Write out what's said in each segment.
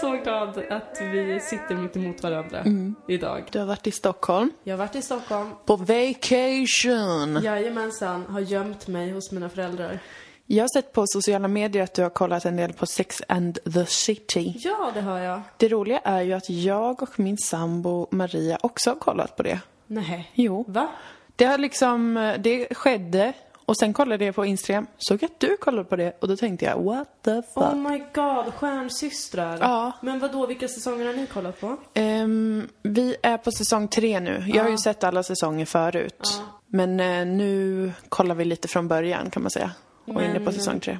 så glad att vi sitter mitt emot varandra idag. Du har varit i Stockholm. Jag har varit i Stockholm. På vacation! Jajamensan, har gömt mig hos mina föräldrar. Jag har sett på sociala medier att du har kollat en del på Sex and the City. Ja, det har jag. Det roliga är ju att jag och min sambo Maria också har kollat på det. Nej. Jo. Va? Det har liksom, det skedde och sen kollade jag på Instagram, såg att du kollade på det och då tänkte jag what the fuck. Oh my god, stjärnsystrar. Ja. Men vad då vilka säsonger har ni kollat på? Ehm, vi är på säsong tre nu. Jag har ju sett alla säsonger förut. Men eh, nu kollar vi lite från början kan man säga. Och är inne på Men, säsong tre.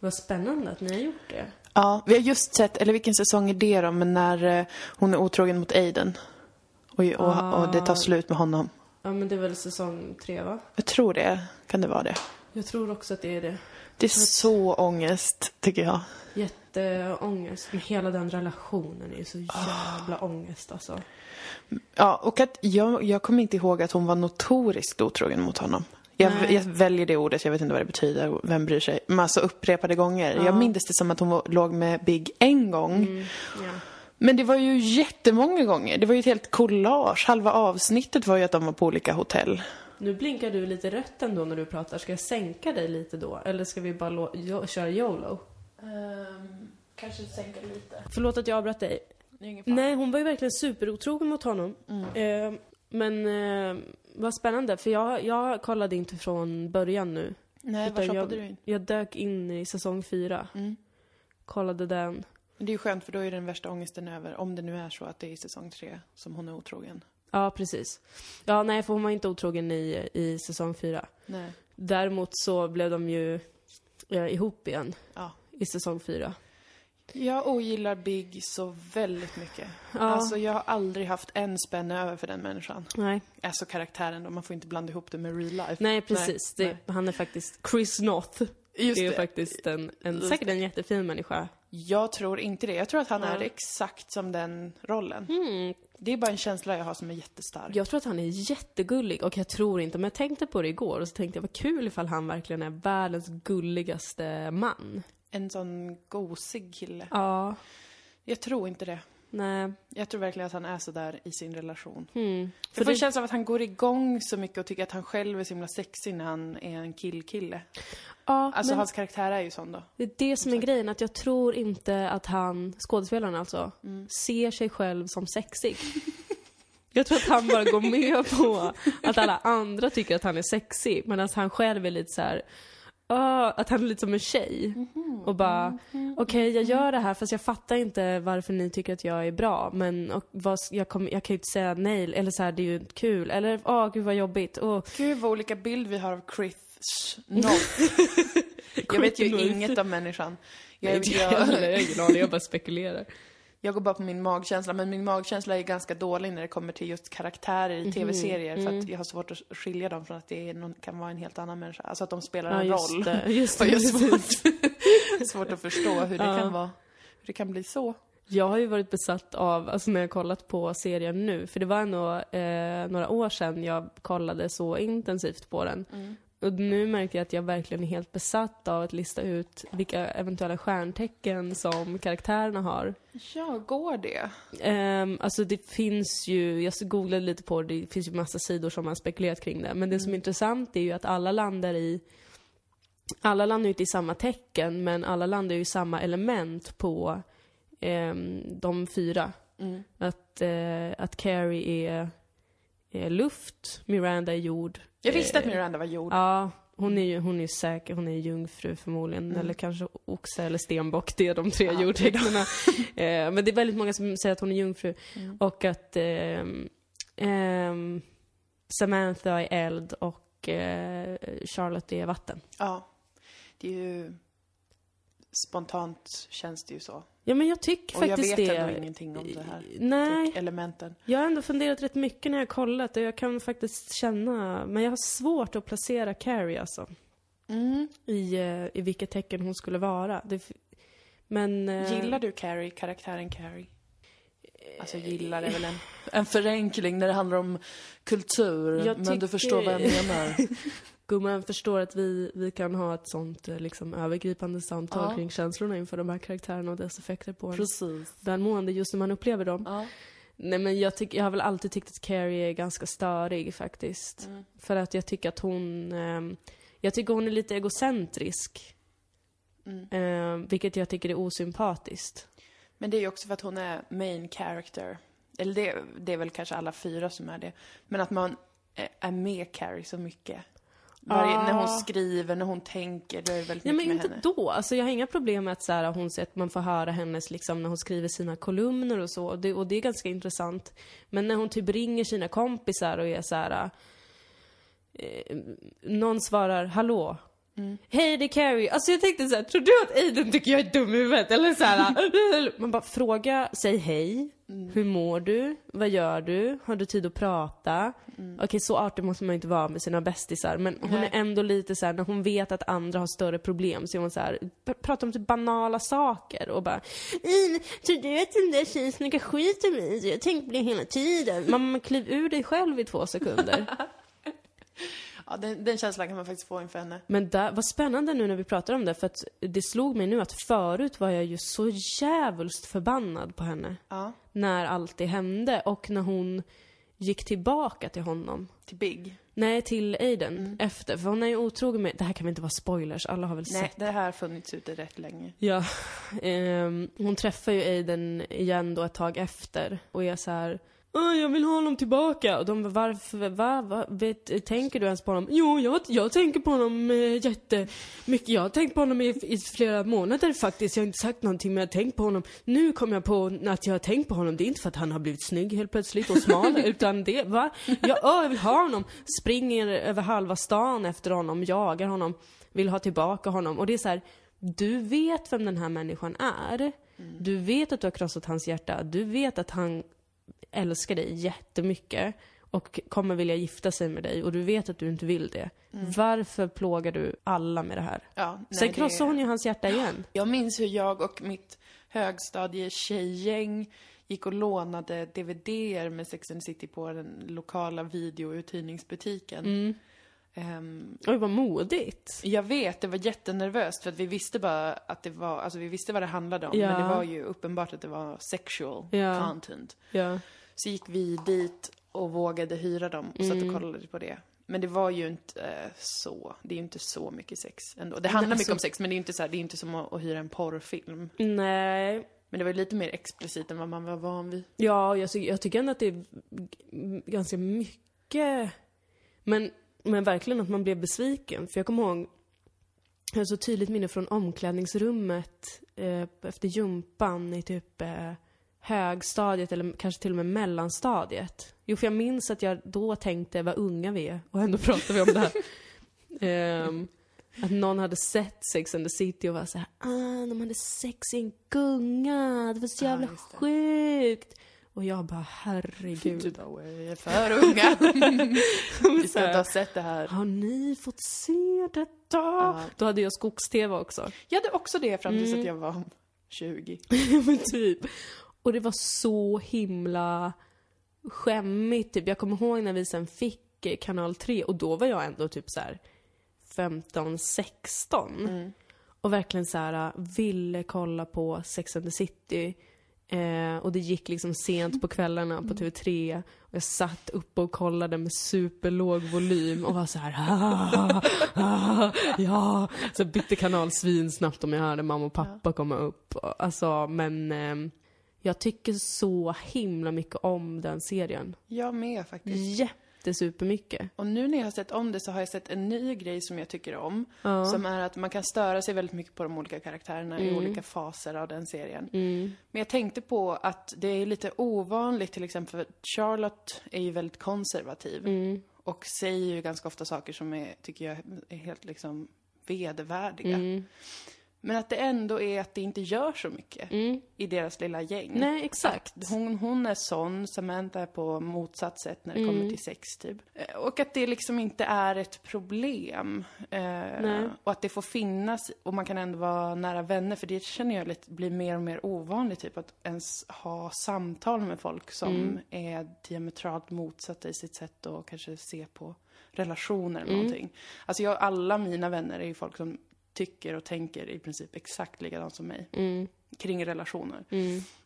Vad spännande att ni har gjort det. Ja, vi har just sett, eller vilken säsong är det då, men när eh, hon är otrogen mot Aiden. Och, och, och det tar slut med honom. Ja, men det är väl säsong tre, va? Jag tror det, kan det vara det. Jag tror också att det är det. Det är så ångest, tycker jag. Jätteångest. Men hela den relationen är ju så jävla ångest alltså. Ja, och att jag, jag kommer inte ihåg att hon var notoriskt otrogen mot honom. Jag, jag väljer det ordet, jag vet inte vad det betyder, vem bryr sig. Men alltså upprepade gånger. Jag minns det som att hon var, låg med Big en gång. Ja. Men det var ju jättemånga gånger. Det var ju ett helt collage. Halva avsnittet var ju att de var på olika hotell. Nu blinkar du lite rött ändå när du pratar. Ska jag sänka dig lite då? Eller ska vi bara jo- köra YOLO? kanske sänka lite. Förlåt att jag avbröt dig. Nej, hon var ju verkligen superotrogen mot honom. Eh, men eh, vad spännande, för jag, jag kollade inte från början nu. Nej, Utan var jag, shoppade du in? jag dök in i säsong fyra. Mm. Kollade den. Det är ju skönt för då är den värsta ångesten över. Om det nu är så att det är i säsong tre som hon är otrogen. Ja, precis. Ja, nej, för hon var inte otrogen i, i säsong fyra. Nej. Däremot så blev de ju eh, ihop igen Ja. i säsong fyra. Jag ogillar Big så väldigt mycket. Ja. Alltså jag har aldrig haft en spänn över för den människan. Nej, Alltså karaktären då, man får inte blanda ihop det med real life. nej precis. Nej, det, Han är faktiskt Chris North. Just det är det. faktiskt en, en, säkert en jättefin människa. Jag tror inte det. Jag tror att han är exakt som den rollen. Mm. Det är bara en känsla jag har som är jättestark. Jag tror att han är jättegullig och jag tror inte, men jag tänkte på det igår och så tänkte jag vad kul ifall han verkligen är världens gulligaste man. En sån gosig kille. Ja, Jag tror inte det. Nej. Jag tror verkligen att han är så där i sin relation. Mm. För jag får det, känsla av att han går igång så mycket och tycker att han själv är så himla sexig när han är en killkille. ja, Alltså men hans karaktär är ju sån då. det är det som är grejen, att jag tror inte att han, skådespelaren alltså, ser sig själv som sexig. Jag tror att han bara går med på att alla andra tycker att han är sexig, medan han själv är lite så här. "Ah", att han är lite som en tjej. Och bara, okej jag gör det här fast jag fattar inte varför ni tycker att jag är bra. Men och, vad, jag, kommer- jag kan ju inte säga nej, eller så här, det är ju kul. Eller, åh gud vad jobbigt. Åh, Gud vad olika bild vi har av Chris North. jag vet ju inget om människan. nej, Jag, inte jag jag jag, aning, jag bara spekulerar. Jag går bara på min magkänsla, men min magkänsla är ganska dålig när det kommer till just karaktärer Mhm, i tv-serier. För mm. att jag har svårt att skilja dem från att det någon, kan vara en helt annan människa. Alltså att de spelar Ja en roll. det, just det. jag svårt, svårt att förstå hur det Ja. kan vara. Hur det kan bli så. Jag har ju varit besatt av, alltså när jag kollat på serien nu, för det var ändå eh, några år sedan jag kollade så intensivt på den. Och nu märker jag att jag verkligen är helt besatt av att lista ut vilka eventuella stjärntecken som karaktärerna har. Ja, går det? Um, alltså det finns ju, jag googlade lite på det, det finns ju massa sidor som har spekulerat kring det. Men det som är intressant är ju att alla landar i alla landar ju inte i samma tecken, men alla landar ju i samma element på ehm, de fyra. Att, eh, att Carrie är, är luft, Miranda är jord. Jag visste att eh, Miranda var jord. Ja, hon är ju hon är säker, hon är jungfru förmodligen, eller kanske oxe eller stenbock, det är de tre Ja, jordtecknen. eh, men det är väldigt många som säger att hon är jungfru. Och att ehm, ehm, Samantha är eld och eh, Charlotte är vatten. Ja. Det är ju... Spontant känns det ju så. Ja men jag tycker Och jag faktiskt vet det. ändå ingenting om det här. Nej, Elementen. jag har ändå funderat rätt mycket när jag har kollat och jag kan faktiskt känna, men jag har svårt att placera Carrie alltså. Mm. I, eh, i vilket tecken hon skulle vara. Det, men... eh, Gillar du Carrie, karaktären Carrie? Alltså gillar är väl en, en förenkling när det handlar om kultur, Jag men du förstår vad jag menar. Gumman förstår att vi, vi kan ha ett sånt eh, liksom, övergripande samtal Ja. kring känslorna inför de här karaktärerna och dess effekter på en Precis. välmående just när man upplever dem. Ja. Nej men jag, tyck, jag har väl alltid tyckt att Carrie är ganska störig faktiskt. Mm. För att jag tycker att hon, ehm, jag tycker hon är lite egocentrisk. Mm. Ehm, vilket jag tycker är osympatiskt. Men det är ju också för att hon är main character. Eller det, det är väl kanske alla fyra som är det. Men att man är- är med Carrie så mycket. Varje, Ah. När hon skriver, när hon tänker, då är det väldigt Ja mycket men med inte henne. då. Alltså jag har inga problem med att, så här, hon, att man får höra hennes, liksom, när hon skriver sina kolumner och så. Och det, och det är ganska intressant. Men när hon typ ringer sina kompisar och är så här. Eh, någon svarar 'Hallå' Mm. Hej det är Carrie. Alltså jag tänkte så här, tror du att Aiden tycker jag är dum i huvudet? Eller så här, Man bara fråga, säg hej. Mm. Hur mår du? Vad gör du? Har du tid att prata? Okej, så artig måste man inte vara med sina bästisar. Men hon Mm. Nej. är ändå lite så här, när hon vet att andra har större problem så är hon så här, pr- pratar om typ banala saker och bara "Mm, Tror du att den där tjejen snackar skit om mig? Jag tänker på det hela tiden. Mamma, kliv ur dig själv i två sekunder. Ja, den, den känslan kan man faktiskt få inför henne. Men där, vad spännande nu när vi pratar om det, för att det slog mig nu att förut var jag ju så jävulst förbannad på henne. Ja, När allt det hände och när hon gick tillbaka till honom. till Big. Nej, till Aiden efter. För hon är ju otrogen med... Det här kan väl inte vara spoilers? Alla har väl Nej, sett? det här har funnits ute rätt länge. Ja. Ehm, hon träffar ju Aiden igen då ett tag efter och är så här. "Åh, jag vill ha honom tillbaka. Och de bara, varför, va, va, vet, tänker du ens på honom? Jo, jag, jag tänker på honom eh, jättemycket. Jag har tänkt på honom i, i flera månader faktiskt. Jag har inte sagt någonting men jag har tänkt på honom. Nu kom jag på att jag har tänkt på honom. Det är inte för att han har blivit snygg helt plötsligt och smal, utan det, va? Jag, åh, jag vill ha honom. Springer över halva stan efter honom, jagar honom, vill ha tillbaka honom. Och det är så här, du vet vem den här människan är. Du vet att du har krossat hans hjärta. Du vet att han älskar dig jättemycket och kommer vilja gifta sig med dig och du vet att du inte vill det. Varför plågar du alla med det här? Ja, nej, Sen det- krossar hon ju hans hjärta igen. Jag minns hur jag och mitt högstadie-tjejgäng gick och lånade DVDer med Sex and the City på den lokala videouthyrningsbutiken. Mm. Ehm, Oj, vad modigt. jag vet, det var jättenervöst för att vi visste bara att det var, alltså vi visste vad det handlade om, Ja. men det var ju uppenbart att det var sexual Ja. content. Ja. Så gick vi dit och vågade hyra dem och satt Mm. och kollade på det. Men det var ju inte eh, så, det är ju inte så mycket sex ändå. Det handlar mycket alltså- om sex, men det är ju inte så här, det är inte som att, att hyra en porrfilm. Nej. Men det var ju lite mer explicit än vad man var van vid. Ja, jag, jag tycker ändå att det är ganska mycket. Men, men verkligen att man blev besviken. För jag kommer ihåg, jag har så tydligt minne från omklädningsrummet eh, efter jumpan i typ eh, högstadiet eller kanske till och med mellanstadiet. Jo, för jag minns att jag då tänkte vad unga vi är och ändå pratar vi om det här. Ehm, att någon hade sett Sex and the City och var så här, ah, de hade sex i en gunga, det var så Ja, jävla det. sjukt. Och jag bara, herregud. Du bara, "Oj, jag är för unga. Vi ska inte ha sett det här. Har ni fått se detta? Ja. Då hade jag skogs-tv också. Jag hade också det fram tills Mm. att jag var 20. Men typ. Och det var så himla skämmigt. Typ. Jag kommer ihåg när vi sen fick eh, kanal 3 och då var jag ändå typ så här 15, 16. Mm. Och verkligen så här ville kolla på Sex and the City. Eh, och det gick liksom sent på kvällarna på TV3. Och jag satt uppe och kollade med superlåg volym och var så här ah, ah, ja. Så bytte kanal svinsnabbt om jag hörde mamma och pappa komma upp. Alltså, men eh, jag tycker så himla mycket om den serien. Jag med faktiskt. Jättesupermycket. Och nu när jag har sett om det så har jag sett en ny grej som jag tycker om. Ja. Som är att man kan störa sig väldigt mycket på de olika karaktärerna i Mm. olika faser av den serien. Mm. Men jag tänkte på att det är lite ovanligt till exempel, för Charlotte är ju väldigt konservativ. Mm. Och säger ju ganska ofta saker som är, tycker jag, är helt liksom vedervärdiga. Mm. Men att det ändå är att det inte gör så mycket Mm. i deras lilla gäng. Nej, exakt. Att Hon, hon är sån, Samantha är på motsatt sätt när det kommer Mm. till sex typ. Eh, Och att det liksom inte är ett problem. Eh, och att det får finnas och man kan ändå vara nära vänner för det känner jag lite blir mer och mer ovanligt typ att ens ha samtal med folk som Mm. är diametralt motsatta i sitt sätt att kanske se på relationer eller någonting. Alltså jag, alla mina vänner är ju folk som tycker och tänker i princip exakt likadant som mig. Kring relationer.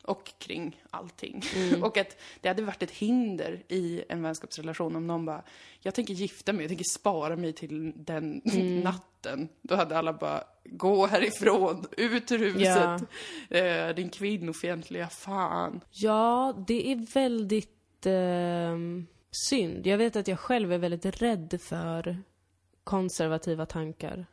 Och kring allting. och att det hade varit ett hinder i en vänskapsrelation om någon bara, jag tänker gifta mig, jag tänker spara mig till den natten. Då hade alla bara, gå härifrån, ut ur huset. Eh, din kvinnofientliga fan. Ja, det är väldigt eh, synd. Jag vet att jag själv är väldigt rädd för konservativa tankar.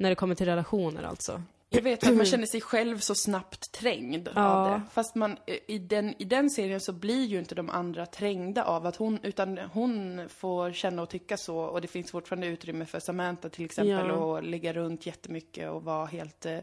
När det kommer till relationer alltså. Jag vet att man känner sig själv så snabbt trängd av det. Fast man, i den, i den serien så blir ju inte de andra trängda av att hon, utan hon får känna och tycka så och det finns fortfarande utrymme för Samantha till exempel Ja. att ligga runt jättemycket och vara helt eh,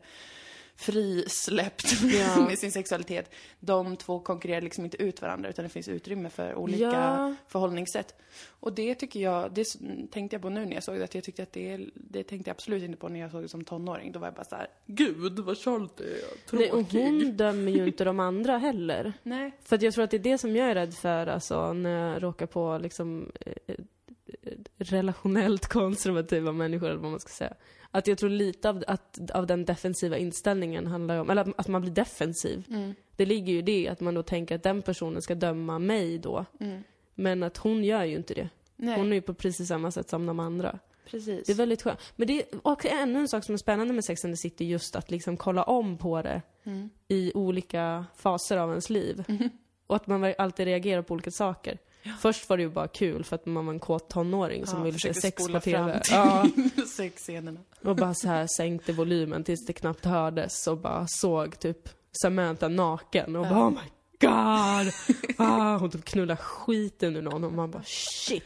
frisläppt Ja. med sin sexualitet. De två konkurrerar liksom inte ut varandra utan det finns utrymme för olika Ja. förhållningssätt. Och det tycker jag, det tänkte jag på nu när jag såg det, att jag tyckte att det, det tänkte jag absolut inte på när jag såg det som tonåring. Då var jag bara så här: gud vad Charlotte är Nej, och tråkig. hon dömer ju inte de andra heller. Nej. För att jag tror att det är det som jag är rädd för, alltså, när jag råkar på liksom eh, eh, relationellt konservativa människor, eller vad man ska säga. Att jag tror lite av, att, av den defensiva inställningen handlar om, eller att, att man blir defensiv. Mm. Det ligger ju i det, att man då tänker att den personen ska döma mig då. Men att hon gör ju inte det. Mm. Nej, Hon är ju på precis samma sätt som de andra. precis. Det är väldigt skönt. Men det är också ännu en sak som är spännande med Sex and the City, just att liksom kolla om på det Mm. i olika faser av ens liv. Och att man alltid reagerar på olika saker. Först var det ju bara kul för att man var en kåt tonåring som Ja, ville se sex på TV. Ja, sexscenerna. och bara så här sänkte volymen tills det knappt hördes och bara såg typ Samantha naken och bara oh my god! Ah, hon typ knullar skiten ur någon och man bara shit!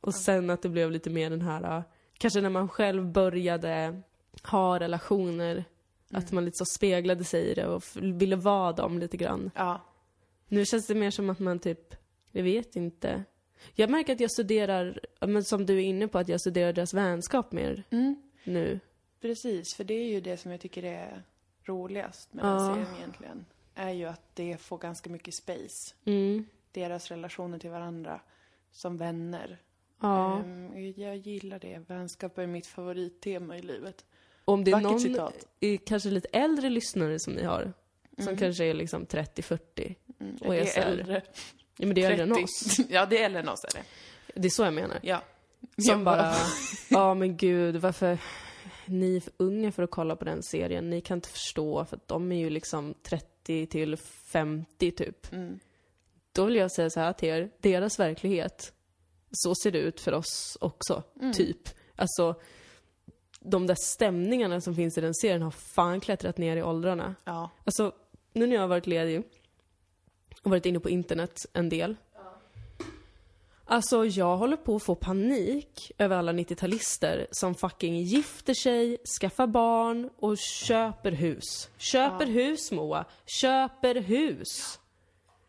Och sen att det blev lite mer den här, äh, kanske när man själv började ha relationer, att man lite så speglade sig i det och ville vara dem lite grann. Ja. Nu känns det mer som att man typ, jag vet inte. Jag märker att jag studerar, ja, men som du är inne på, att jag studerar deras vänskap mer Mm. nu. Precis, för det är ju det som jag tycker är roligast med Ja. den serien egentligen. Är ju att det får ganska mycket space. Mm. Deras relationer till varandra som vänner. Ja. Ehm, jag gillar det. Vänskap är mitt favorittema i livet. Om det är Vackert någon, citat. kanske lite äldre lyssnare som ni har, som kanske är liksom 30-40. Mm, Och är är äldre. Ja men det är äldre än 30. oss. Ja, det är äldre än oss är det. Det är så jag menar. Ja. Som Jag bara, ja men gud, varför, ni är för unga för att kolla på den serien. Ni kan inte förstå, för att de är ju liksom 30 till 50 typ. Mm. Då vill jag säga så här till er, deras verklighet, så ser det ut för oss också, typ. Alltså, de där stämningarna som finns i den serien har fan klättrat ner i åldrarna. Ja. Alltså, nu när jag har varit ledig och varit inne på internet en del. Alltså, jag håller på att få panik över alla 90-talister som fucking gifter sig, skaffar barn och köper hus. Köper hus, Moa. Köper hus.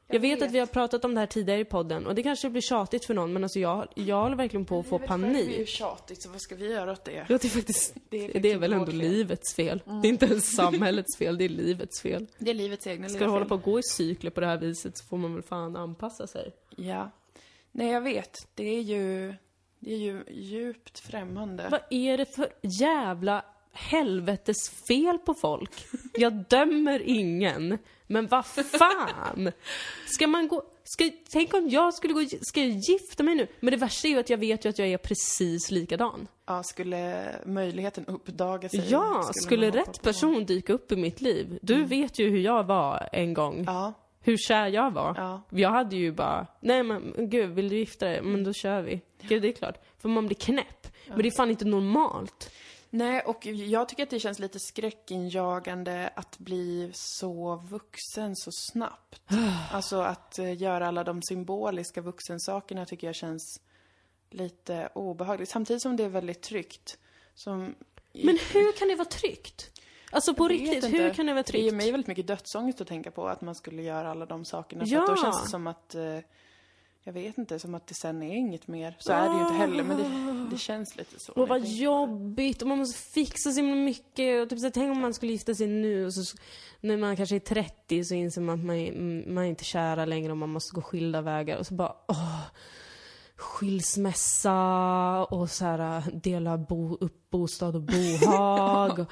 Jag vet, att vi har pratat om det här tidigare i podden och det kanske blir tjatigt för någon men alltså jag, jag håller verkligen på att få Livet själv är ju panik. tjatigt, så vad ska vi göra åt det? Ja, det är faktiskt, Det är det är, väl ändå vårt fel. livets fel. Det är inte ens samhällets fel, det är livets fel. Det är livets egna Ska du hålla på att gå i cykler på det här viset så får man väl fan anpassa sig. Ja. Nej, jag vet. Det är ju, det är ju djupt främmande. Vad är det för jävla helvetes fel på folk? Jag dömer ingen, men vad fan? Ska man gå... Ska, tänk om jag skulle gå... Ska jag gifta mig nu? Men det värsta är ju att jag vet ju att jag är precis likadan. Ja, skulle möjligheten uppdaga sig? Ja, skulle hoppa rätt person dyka upp i mitt liv. Du vet ju hur jag var en gång. Ja, Hur kär jag var. Ja. Jag hade ju bara, nej men gud, vill du gifta dig? Men då kör vi. Gud, det är klart. För man blir knäpp. Men det är fan inte normalt. Nej, och jag tycker att det känns lite skräckinjagande att bli så vuxen så snabbt. alltså att eh, göra alla de symboliska vuxensakerna tycker jag känns lite obehagligt. Samtidigt som det är väldigt tryggt. Som... Men hur kan det vara tryggt? Alltså på riktigt, inte. hur kan det vara Det ger tryggt? mig väldigt mycket dödsångest att tänka på att man skulle göra alla de sakerna. För Ja. att då känns det som att, eh, jag vet inte, som att det sen är inget mer. Så är det ju inte heller, men det, det känns lite så. Och vad jobbigt, och man måste fixa så himla mycket. Och typ så här, tänk om man skulle gifta sig nu och så när man kanske är 30 så inser man att man, är- man är inte kära längre och man måste gå skilda vägar. Och så bara, åh. skilsmässa och så här dela bo, upp bostad och bohag.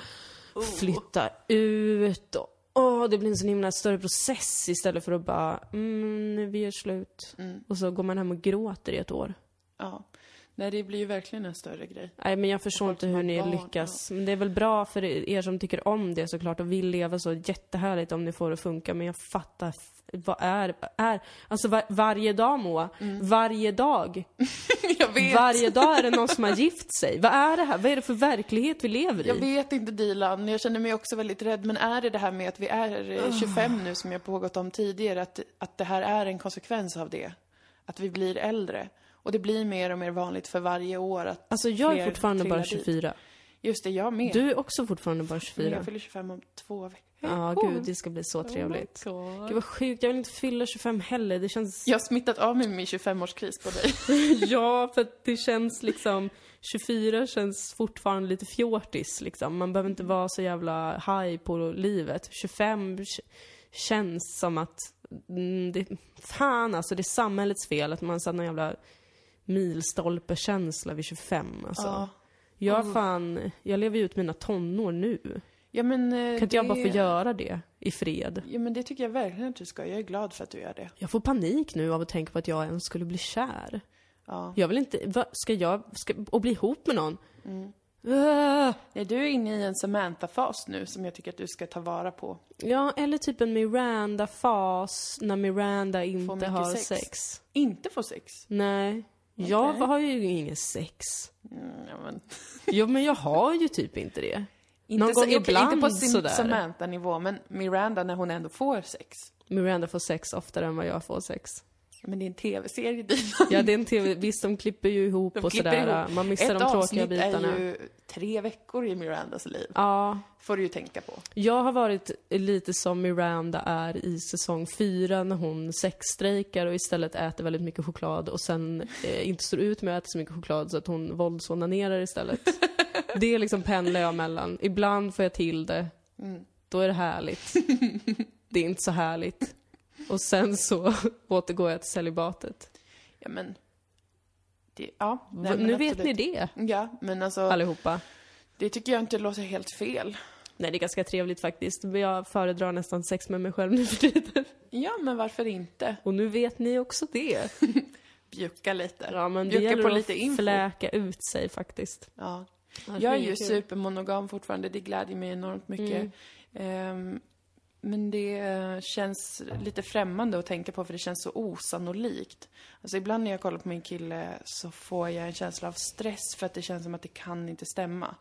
och flytta ut och åh, det blir en sån himla större process istället för att bara, mm, vi gör slut. Och så går man hem och gråter i ett år. Ja. Nej, det blir ju verkligen en större grej. Nej, men jag förstår inte hur ni barn, lyckas. Men det är väl bra för er som tycker om det såklart och vill leva så jättehärligt om ni får det att funka. Men jag fattar, vad är, är, alltså var, varje dag Moa, varje dag. jag vet! Varje dag är det någon som har gift sig. Vad är det här? Vad är det för verklighet vi lever Jag i? vet inte Dilan, jag känner mig också väldigt rädd. Men är det det här med att vi är eh, Ah. 25 nu, som jag pågått om tidigare, att, att det här är en konsekvens av det? Att vi blir äldre? Och det blir mer och mer vanligt för varje år att Alltså jag är fortfarande bara trillar dit. 24. Just det, jag med. Du är också fortfarande bara Men 24. jag fyller 25 om två veckor. Ja, Oh. gud, det ska bli så trevligt. Oh my God. Gud vad sjukt, jag vill inte fylla 25 heller. Det känns... Jag har smittat av mig min 25-årskris på dig. ja, för att det känns liksom... 24 känns fortfarande lite fjortis liksom. Man behöver inte vara så jävla high på livet. 25 k- känns som att... Mm, det, fan alltså, det är samhällets fel att man satt någon jävla milstolpekänsla vid 25 alltså. Ja. Jag fan, jag lever ju ut mina tonår nu. Ja, men, eh, Kan inte jag bara få det- göra det i fred? Ja, men det tycker jag verkligen att du ska. Jag är glad för att du gör det. Jag får panik nu av att tänka på att jag ens skulle bli kär. Ja. Jag vill inte, va, ska jag, ska, och bli ihop med någon? Mm. Nej, du är inne i en Samantha-fas nu som jag tycker att du ska ta vara på. ja, eller typ en Miranda-fas när Miranda inte har sex. sex. Inte få sex. Nej. Jag Okej. har ju ingen sex. Mm, ja, men. Jo, men jag har ju typ inte det. Inte, Någon så, gång okej, ibland inte på sin sådär. Samantha-nivå, men Miranda när hon ändå får sex. Miranda får sex oftare än vad jag får sex. Men det är en tv-serie, Dina. Ja, det är en tv, visst de klipper ju ihop De och sådär. ihop. Man missar Ett de tråkiga avsnitt bitarna. är ju tre veckor i Mirandas liv. Ja, Får du ju tänka på. Jag har varit lite som Miranda är i säsong fyra när hon sexstrejkar och istället äter väldigt mycket choklad och sen eh, inte står ut med att äta så mycket choklad så att hon våldsonanerar istället. Det är liksom pendlar jag mellan. Ibland får jag till det. Då är det härligt. Det är inte så härligt. Och sen så återgår jag till celibatet. Ja, men... Det, ja, nej, men nu vet absolut. ni det, Ja, men alltså, allihopa. det tycker jag inte låter helt fel. Nej, det är ganska trevligt faktiskt. Jag föredrar nästan sex med mig själv nu för tiden. Ja, men varför inte? Och nu vet ni också det. Bjucka lite. Ja, men det Bjucka gäller på att lite info. fläka ut sig faktiskt. Ja. Jag är ju det supermonogam fortfarande, det glädjer mig enormt mycket. Ehm, men det eh, känns lite främmande att tänka på för det känns så osannolikt. Alltså ibland när jag kollar på min kille så får jag en känsla av stress för att det känns som att det kan inte stämma.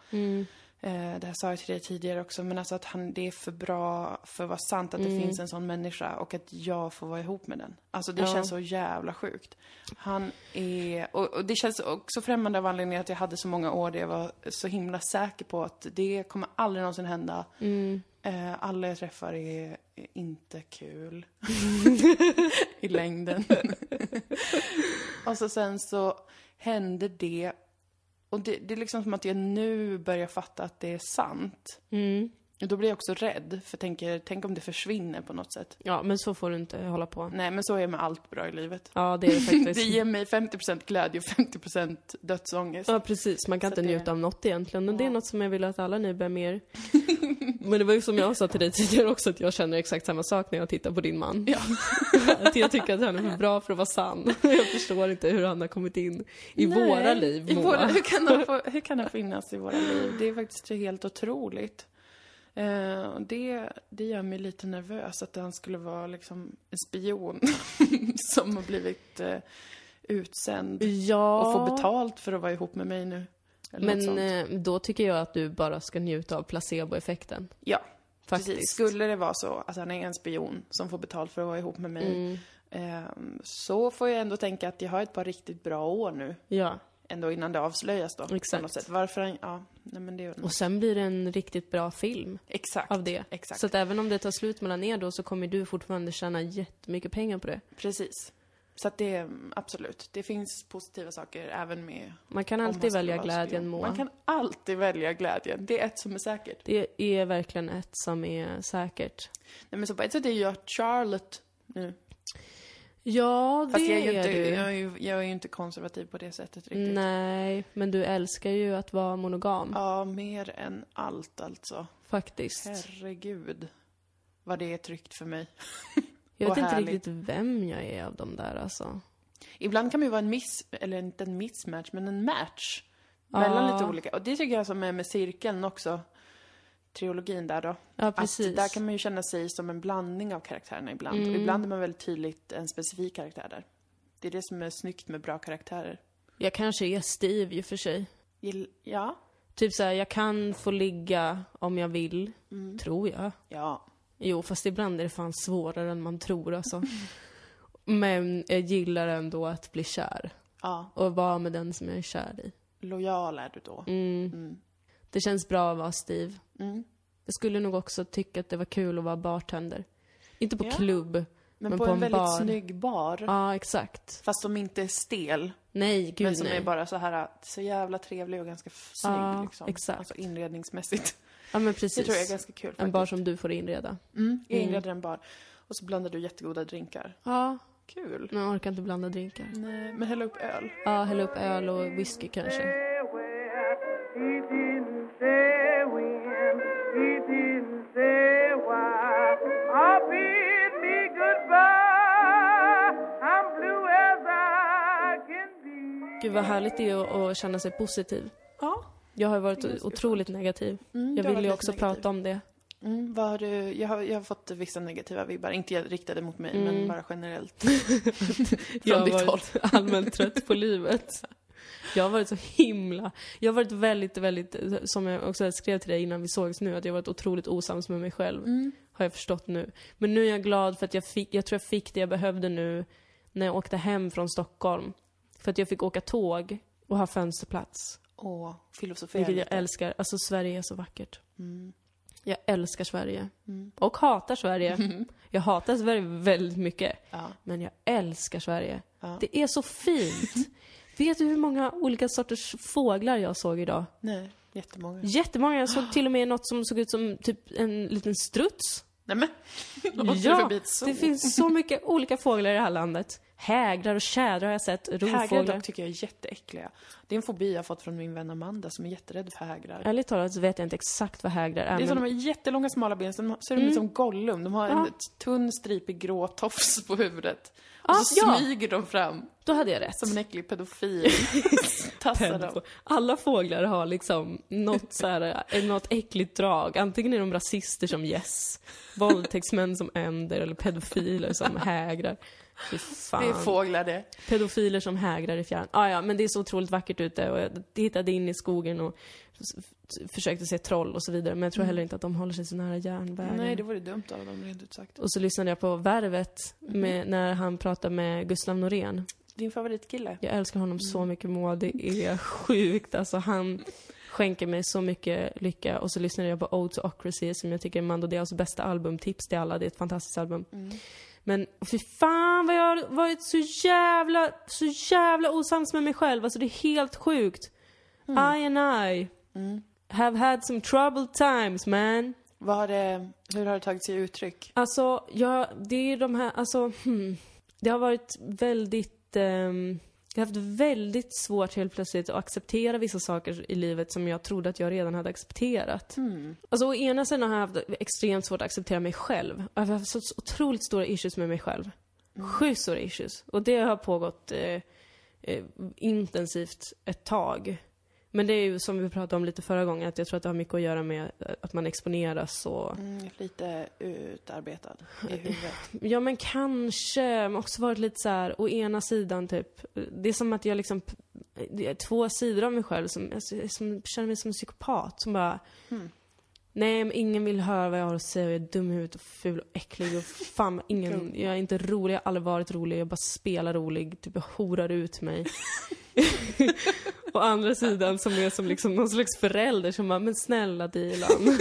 Eh, det här sa jag till dig tidigare också, men alltså att han, det är för bra för att vara sant att det finns en sån människa och att jag får vara ihop med den. Alltså det Ja. känns så jävla sjukt. Han är, och, och det känns också främmande av anledningen att jag hade så många år där jag var så himla säker på att det kommer aldrig någonsin hända. Eh, alla jag träffar är, är inte kul i längden. och så sen så hände det och det, det är liksom som att jag nu börjar fatta att det är sant. Mm. Och då blir jag också rädd, för jag tänker, tänk om det försvinner på något sätt. Ja, men så får du inte hålla på. Nej, men så är det med allt bra i livet. Ja, det är det faktiskt. Det ger mig 50% glädje och 50% dödsångest. Ja, precis. Man kan Så inte det- njuta av något egentligen. Men det är Ja. något som jag vill att alla ni bär med er. Men det var ju som jag sa till dig tidigare också, att jag känner exakt samma sak när jag tittar på din man. Ja. att jag tycker att han är för bra för att vara sann. Jag förstår inte hur han har kommit in i Nej, våra liv, i Moa. våra, hur, kan han få, hur kan han finnas i våra liv? Det är faktiskt helt otroligt. Eh, och det, det gör mig lite nervös att han skulle vara liksom en spion som har blivit eh, utsänd Ja. och får betalt för att vara ihop med mig nu. Men eh, då tycker jag att du bara ska njuta av placeboeffekten. Ja, Faktiskt. precis. Skulle det vara så att han är en spion som får betalt för att vara ihop med mig Mm. ehm, så får jag ändå tänka att jag har ett par riktigt bra år nu. Ja. Ändå innan det avslöjas då. På Exakt. något sätt. Varför han, ja, nej men det är Och sen blir det en riktigt bra film Exakt. av det. Exakt. Så att även om det tar slut mellan er då så kommer du fortfarande tjäna jättemycket pengar på det. Precis. Så att det, absolut, det finns positiva saker även med Man kan alltid välja glädjen. Moa. Man kan alltid välja glädjen. Det är ett som är säkert. Det är verkligen ett som är säkert. Nej men så på ett sätt är jag Charlotte nu. Ja, Fast det jag är, ju inte, du. jag, är ju, jag är ju inte konservativ på det sättet riktigt. Nej, men du älskar ju att vara monogam. Ja, mer än allt alltså. Faktiskt. Herregud. Vad det är tryggt för mig. Jag vet inte riktigt vem jag är av de där alltså. Ibland kan man ju vara en miss, eller inte en mismatch, men en match. Ja. Mellan lite olika. Och det tycker jag som är med cirkeln också. Trilogin där då. Ja, Att precis. där kan man ju känna sig som en blandning av karaktärerna ibland. Mm. Och ibland är man väldigt tydligt en specifik karaktär där. Det är det som är snyggt med bra karaktärer. Jag kanske är Steve i och för sig. Ja. Typ såhär, jag kan få ligga om jag vill. Mm. Tror jag. Ja. Jo, fast ibland är det fan svårare än man tror alltså. Men jag gillar ändå att bli kär. Ja. Och vara med den som jag är kär i. Lojal är du då. Mm. Mm. Det känns bra att vara Steve. Mm. Jag skulle nog också tycka att det var kul att vara bartender. Inte på Ja. klubb. Men, Men på, på en en väldigt bar. snygg bar. Ja, exakt. Fast som inte är stel. Nej, gud men som nej. är bara så här så jävla trevlig och ganska snygg Ja, liksom. exakt. Alltså inredningsmässigt. Ja, men precis. Det tror jag är ganska kul faktiskt. En bar som du får inreda. Mm, jag Mm. inreder en bar. Och så blandar du jättegoda drinkar. Ja, Kul. men jag orkar inte blanda drinkar. Nej, men hälla upp öl. Ja, hälla upp öl och whisky kanske. Gud vad härligt det är att, känna sig positiv. Ja. Jag har varit otroligt negativ. Mm, Jag vill ju varit också negativ. prata om det. Mm, vad har du, jag, har, jag har fått vissa negativa vibbar, inte riktade mot mig, Mm. men bara generellt. Jag Från har ditt håll. varit allmänt trött på livet. Jag har varit så himla... Jag har varit väldigt, väldigt, som jag också skrev till dig innan vi sågs nu, att jag har varit otroligt osams med mig själv. Mm. Har jag förstått nu. Men nu är jag glad för att jag fick, jag tror jag fick det jag behövde nu när jag åkte hem från Stockholm. För att jag fick åka tåg och ha fönsterplats. Och filosofera Vilket jag älskar. Alltså Sverige är så vackert. Mm. Jag älskar Sverige. Mm. Och hatar Sverige. Jag hatar Sverige väldigt mycket. Ja. Men jag älskar Sverige. Ja. Det är så fint. Vet du hur många olika sorters fåglar jag såg idag? Nej, jättemånga. Jättemånga. Jag såg till och med något som såg ut som typ en liten struts. Nej men, då måste du Ja, det finns så mycket olika fåglar i det här landet. Hägrar och tjädrar har jag sett. Hägrar Rovfåglar. dock tycker jag är jätteäckliga. Det är en fobi jag har fått från min vän Amanda som är jätterädd för hägrar. Ärligt talat så vet jag inte exakt vad hägrar är. Det är så men... de har jättelånga smala ben, så de ser de Mm. ut som Gollum. De har Ja. en tunn stripig grå tofs på huvudet. Ah, Och så ja. smyger de fram Då hade jag rätt. som en äcklig pedofil. Tassar dem. Alla fåglar har liksom något, så här, eh, något äckligt drag. Antingen är de rasister som Yes, våldtäktsmän som Ender eller pedofiler som hägrar. Fan. Det är fåglar det. Pedofiler som hägrar i fjärran. Ah, ja, men det är så otroligt vackert ute och jag hittade in i skogen och försökte se troll och så vidare. Men jag tror heller inte att de håller sig så nära järnvägen. Mm. Nej, det vore dumt av dem rent ut sagt. Och så lyssnade jag på Värvet med, när han pratade med Gustav Norén. Din favoritkille? Jag älskar honom Mm. så mycket Moa, det är sjukt. Alltså han skänker mig så mycket lycka. Och så lyssnade jag på Ode to Ocracy som jag tycker är Mando Diaos bästa album. Tips till alla, det är ett fantastiskt album. Mm. Men fy fan vad jag har varit så jävla, så jävla osams med mig själv. Alltså det är helt sjukt. I and I Mm. Have had some troubled times man. Vad har det, hur har det tagit sig uttryck? Alltså, ja, det är de här, alltså, hmm. Det har varit väldigt, ehm, jag har haft väldigt svårt helt plötsligt att acceptera vissa saker i livet som jag trodde att jag redan hade accepterat. Mm. Alltså å ena sidan har jag haft extremt svårt att acceptera mig själv. Jag har haft så otroligt stora issues med mig själv. Sjukt stora issues. Och det har pågått eh, eh, intensivt ett tag. Men det är ju som vi pratade om lite förra gången, att jag tror att det har mycket att göra med att man exponeras och Mm, lite utarbetad i huvudet. Ja men kanske, men också varit lite så här, å ena sidan typ, det är som att jag liksom, det är två sidor av mig själv som, alltså, jag som känner mig som en psykopat som bara Mm. Nej men ingen vill höra vad jag har att säga och jag är dum i huvudet och ful och äcklig och fan ingen, jag är inte rolig, jag har aldrig varit rolig, jag bara spelar rolig, typ jag horar ut mig. Å andra sidan som är som liksom någon slags förälder som bara, men snälla Dilan.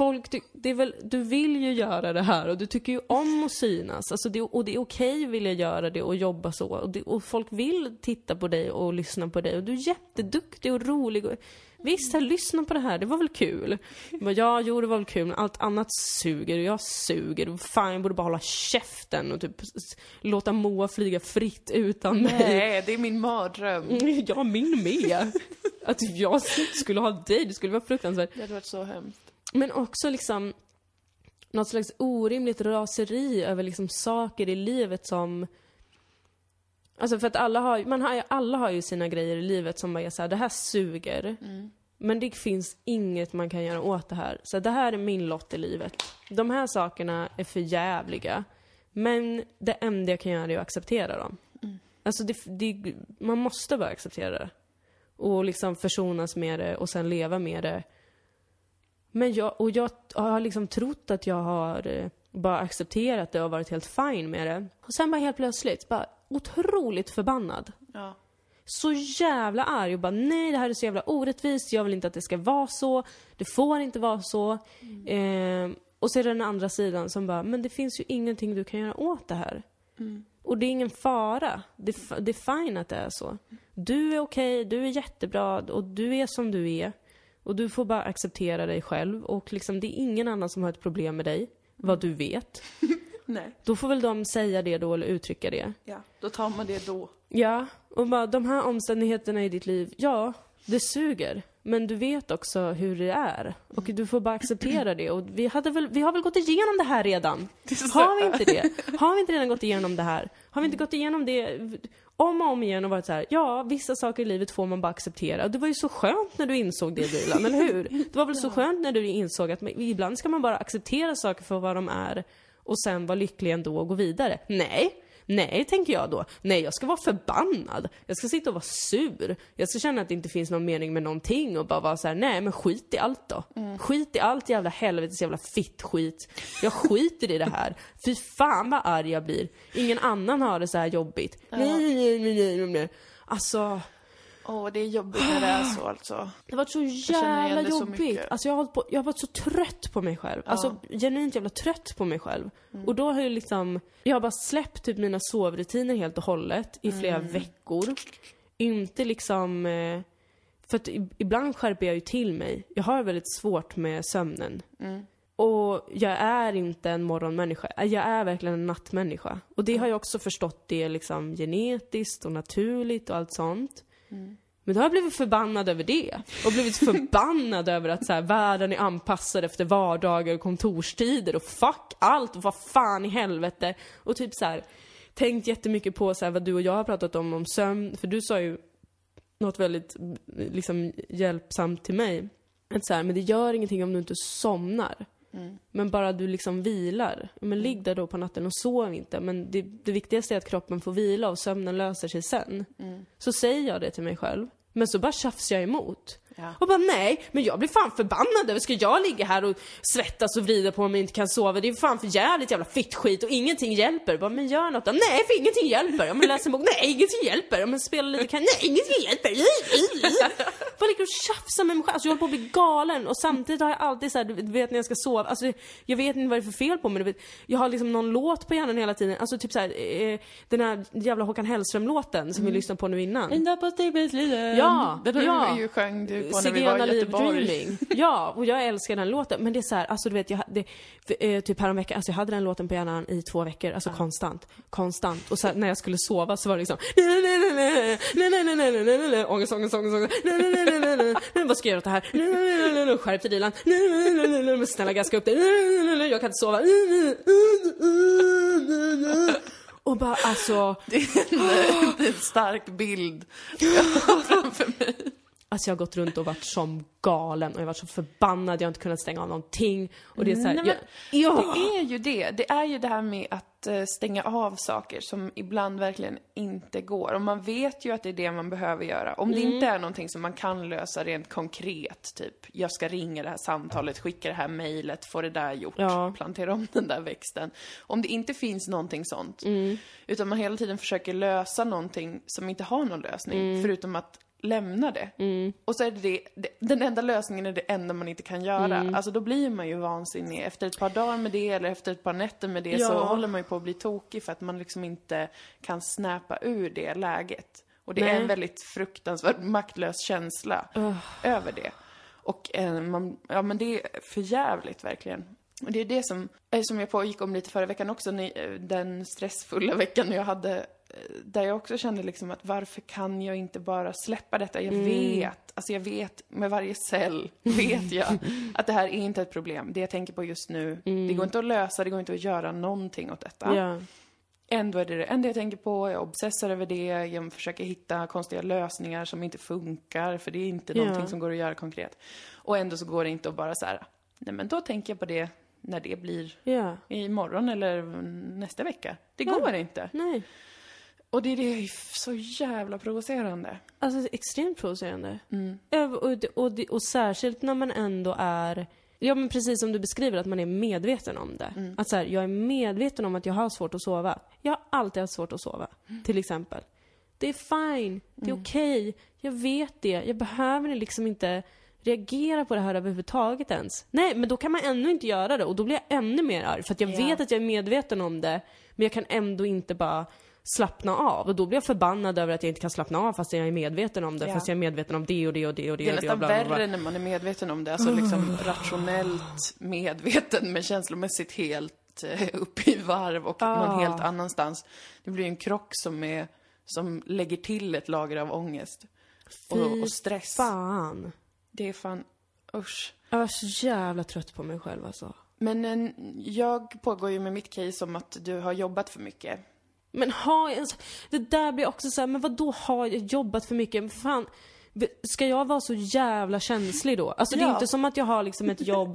folk, ty- det är väl, du vill ju göra det här och du tycker ju om att synas. Alltså det, och det är okej att vilja göra det och jobba så. Och, det, och folk vill titta på dig och lyssna på dig och du är jätteduktig och rolig. Och, Visst, här, lyssna på det här, det var väl kul? Jag bara, ja, jo, det var väl kul, men allt annat suger, och jag suger. Fan, jag borde bara hålla käften och typ låta Moa flyga fritt utan mig. Nej, det är min mardröm. Ja, min med. Att jag skulle ha dig, det skulle vara fruktansvärt. Det hade varit så hemskt. Men också liksom något slags orimligt raseri över liksom saker i livet som Alltså för att alla har, man har, alla har ju sina grejer i livet som bara är såhär, det här suger. Men det finns inget man kan göra åt det här. Så det här är min lott i livet. De här sakerna är för jävliga. Men det enda jag kan göra är att acceptera dem. Alltså det, det, man måste bara acceptera det. Och liksom försonas med det och sen leva med det. Men jag, och jag har liksom trott att jag har eh, bara accepterat det och varit helt fine med det. Och sen bara helt plötsligt, bara otroligt förbannad. Ja. Så jävla arg och bara nej det här är så jävla orättvist, jag vill inte att det ska vara så, det får inte vara så. Eh, och så är det den andra sidan som bara, men det finns ju ingenting du kan göra åt det här. Och det är ingen fara. Det, det är fine att det är så. Du är okej, du är jättebra och du är som du är. Och du får bara acceptera dig själv och liksom det är ingen annan som har ett problem med dig, vad du vet. Nej. Då får väl de säga det då eller uttrycka det. Ja, då tar man det då. Ja, och bara de här omständigheterna i ditt liv, ja, det suger. Men du vet också hur det är. Och du får bara acceptera det. Och vi, hade väl, vi har väl gått igenom det här redan? Har vi inte det? Har vi inte redan gått igenom det här? Har vi inte gått igenom det om och om igen och varit så här, ja, vissa saker i livet får man bara acceptera. Det var ju så skönt när du insåg det, Dilan, eller hur? Det var väl så skönt när du insåg att ibland ska man bara acceptera saker för vad de är och sen vara lycklig ändå och gå vidare. Nej, Nej, tänker jag då. Nej, jag ska vara förbannad. Jag ska sitta och vara sur. Jag ska känna att det inte finns någon mening med någonting och bara vara så här: nej men skit i allt då. Skit i allt jävla helvetes jävla fitt-skit. Jag skiter i det här. Fy fan vad arg jag blir. Ingen annan har det så här jobbigt. Nej, nej, nej, nej, nej. Alltså, Åh, det är jobbigt när det är så alltså. det har varit så jävla så jobbigt. mycket. alltså jag har, på, jag har varit så trött på mig själv. Alltså genuint jävla trött på mig själv. Mm. Och då har jag liksom, jag har bara släppt typ mina sovrutiner helt och hållet i flera Mm. veckor. Inte liksom, eh, för att ibland skärper jag ju till mig. Jag har väldigt svårt med sömnen. Mm. Och jag är inte en morgonmänniska. Jag är verkligen en nattmänniska. Och det har jag också förstått det är liksom genetiskt och naturligt och allt sånt. Men då har jag blivit förbannad över det. Och blivit förbannad över att så här, världen är anpassad efter vardagar och kontorstider och fuck allt och vad fan i helvete. Och typ så här, tänkt jättemycket på så här, vad du och jag har pratat om, om sömn. För du sa ju något väldigt liksom hjälpsamt till mig. Att så här, men det gör ingenting om du inte somnar. Men bara du liksom vilar. Men ligg där då på natten och sov inte. Men det, det viktigaste är att kroppen får vila och sömnen löser sig sen. Så säger jag det till mig själv. Men så bara tjafsar jag emot. Ja. Och bara nej, men jag blir fan förbannad över, ska jag ligga här och svettas och vrida på mig och inte kan sova? Det är fan för jävligt jävla fittskit och ingenting hjälper. Bara, men gör något då. Nej, för ingenting hjälper. Ja, men läs en bok. Nej, ingenting hjälper. Ja, men spela lite kan. Nej, ingenting hjälper. Bara ligger och tjafsar med mig själv. Alltså jag håller på att bli galen och samtidigt har jag alltid så här, du vet när jag ska sova, alltså jag vet inte vad det är för fel på mig. Jag har liksom någon låt på hjärnan hela tiden. Alltså typ så här, eh, den här jävla Håkan Hellström-låten som vi lyssnade på nu innan. Ända på Stigbäcksliden. Ja, Den har ja. ju sjöng du på när vi var i Live Göteborg. Dreaming. Ja, och jag älskar den låten. Men det är så här, alltså du vet, jag, det, för, eh, typ häromveckan, alltså jag hade den låten på hjärnan i två veckor, alltså konstant. Konstant. Och så här, när jag skulle sova så var det liksom Ångest, ångest, ångest, ångest. Vad ska jag göra åt det här? Skärp dig Dilan. Snälla gaska upp dig. Jag kan inte sova. Och bara alltså, Det är en, en stark bild framför mig. Alltså jag har gått runt och varit som galen och jag har varit så förbannad, jag har inte kunnat stänga av någonting. Och det är såhär, Nej, jag, men ja. Det är ju det. Det är ju det här med att eh, stänga av saker som ibland verkligen inte går. Och man vet ju att det är det man behöver göra. Om det Mm. inte är någonting som man kan lösa rent konkret, typ jag ska ringa det här samtalet, skicka det här mejlet, få det där gjort, Ja. plantera om den där växten. Om det inte finns någonting sånt, Mm. utan man hela tiden försöker lösa någonting som inte har någon lösning, Mm. förutom att lämna det. Mm. Och så är det, det, det den enda lösningen är det enda man inte kan göra. Mm. Alltså då blir man ju vansinnig. Efter ett par dagar med det eller efter ett par nätter med det Ja. så håller man ju på att bli tokig för att man liksom inte kan snäpa ur det läget. Och det är Nej. en väldigt fruktansvärt maktlös känsla över det. Och eh, man, ja men det är för jävligt verkligen. Och det är det som, eh, som jag pågick om lite förra veckan också, eh, den stressfulla veckan jag hade, där jag också kände liksom att varför kan jag inte bara släppa detta? Jag vet, alltså jag vet med varje cell, vet jag att det här är inte ett problem. Det jag tänker på just nu, det går inte att lösa, det går inte att göra någonting åt detta. Ja. Ändå är det det enda jag tänker på, jag obsessar över det, jag försöker hitta konstiga lösningar som inte funkar, för det är inte Ja. någonting som går att göra konkret. Och ändå så går det inte att bara så här, nej men då tänker jag på det när det blir Ja. imorgon eller nästa vecka. Det går inte. Nej. Och det, det är så jävla provocerande. Alltså extremt provocerande. Mm. Och, och, det- och särskilt när man ändå är, ja men precis som du beskriver, att man är medveten om det. Mm. Att så här, jag är medveten om att jag har svårt att sova. Jag har alltid haft svårt att sova, Mm. till exempel. Det är fine, det är okej, jag vet det, jag behöver liksom inte reagera på det här överhuvudtaget ens. Nej, men då kan man ännu inte göra det och då blir jag ännu mer arg för att jag Ja. vet att jag är medveten om det, men jag kan ändå inte bara slappna av. Och då blir jag förbannad över att jag inte kan slappna av fast jag är medveten om det, Ja. fast jag är medveten om det och det och det och det Det är nästan och värre när man är medveten om det. Alltså liksom rationellt medveten men känslomässigt helt eh, uppe i varv och Ah. någon helt annanstans. Det blir ju en krock som är, som lägger till ett lager av ångest. Och, och stress. Fan. Det är fan, usch. Jag var så jävla trött på mig själv alltså. Men en, jag pågår ju med mitt case om att du har jobbat för mycket. Men har jag ens... Det där blir också så här, men vad då har jag jobbat för mycket? Men fan, ska jag vara så jävla känslig då? Alltså det är Ja. inte som att jag har liksom ett jobb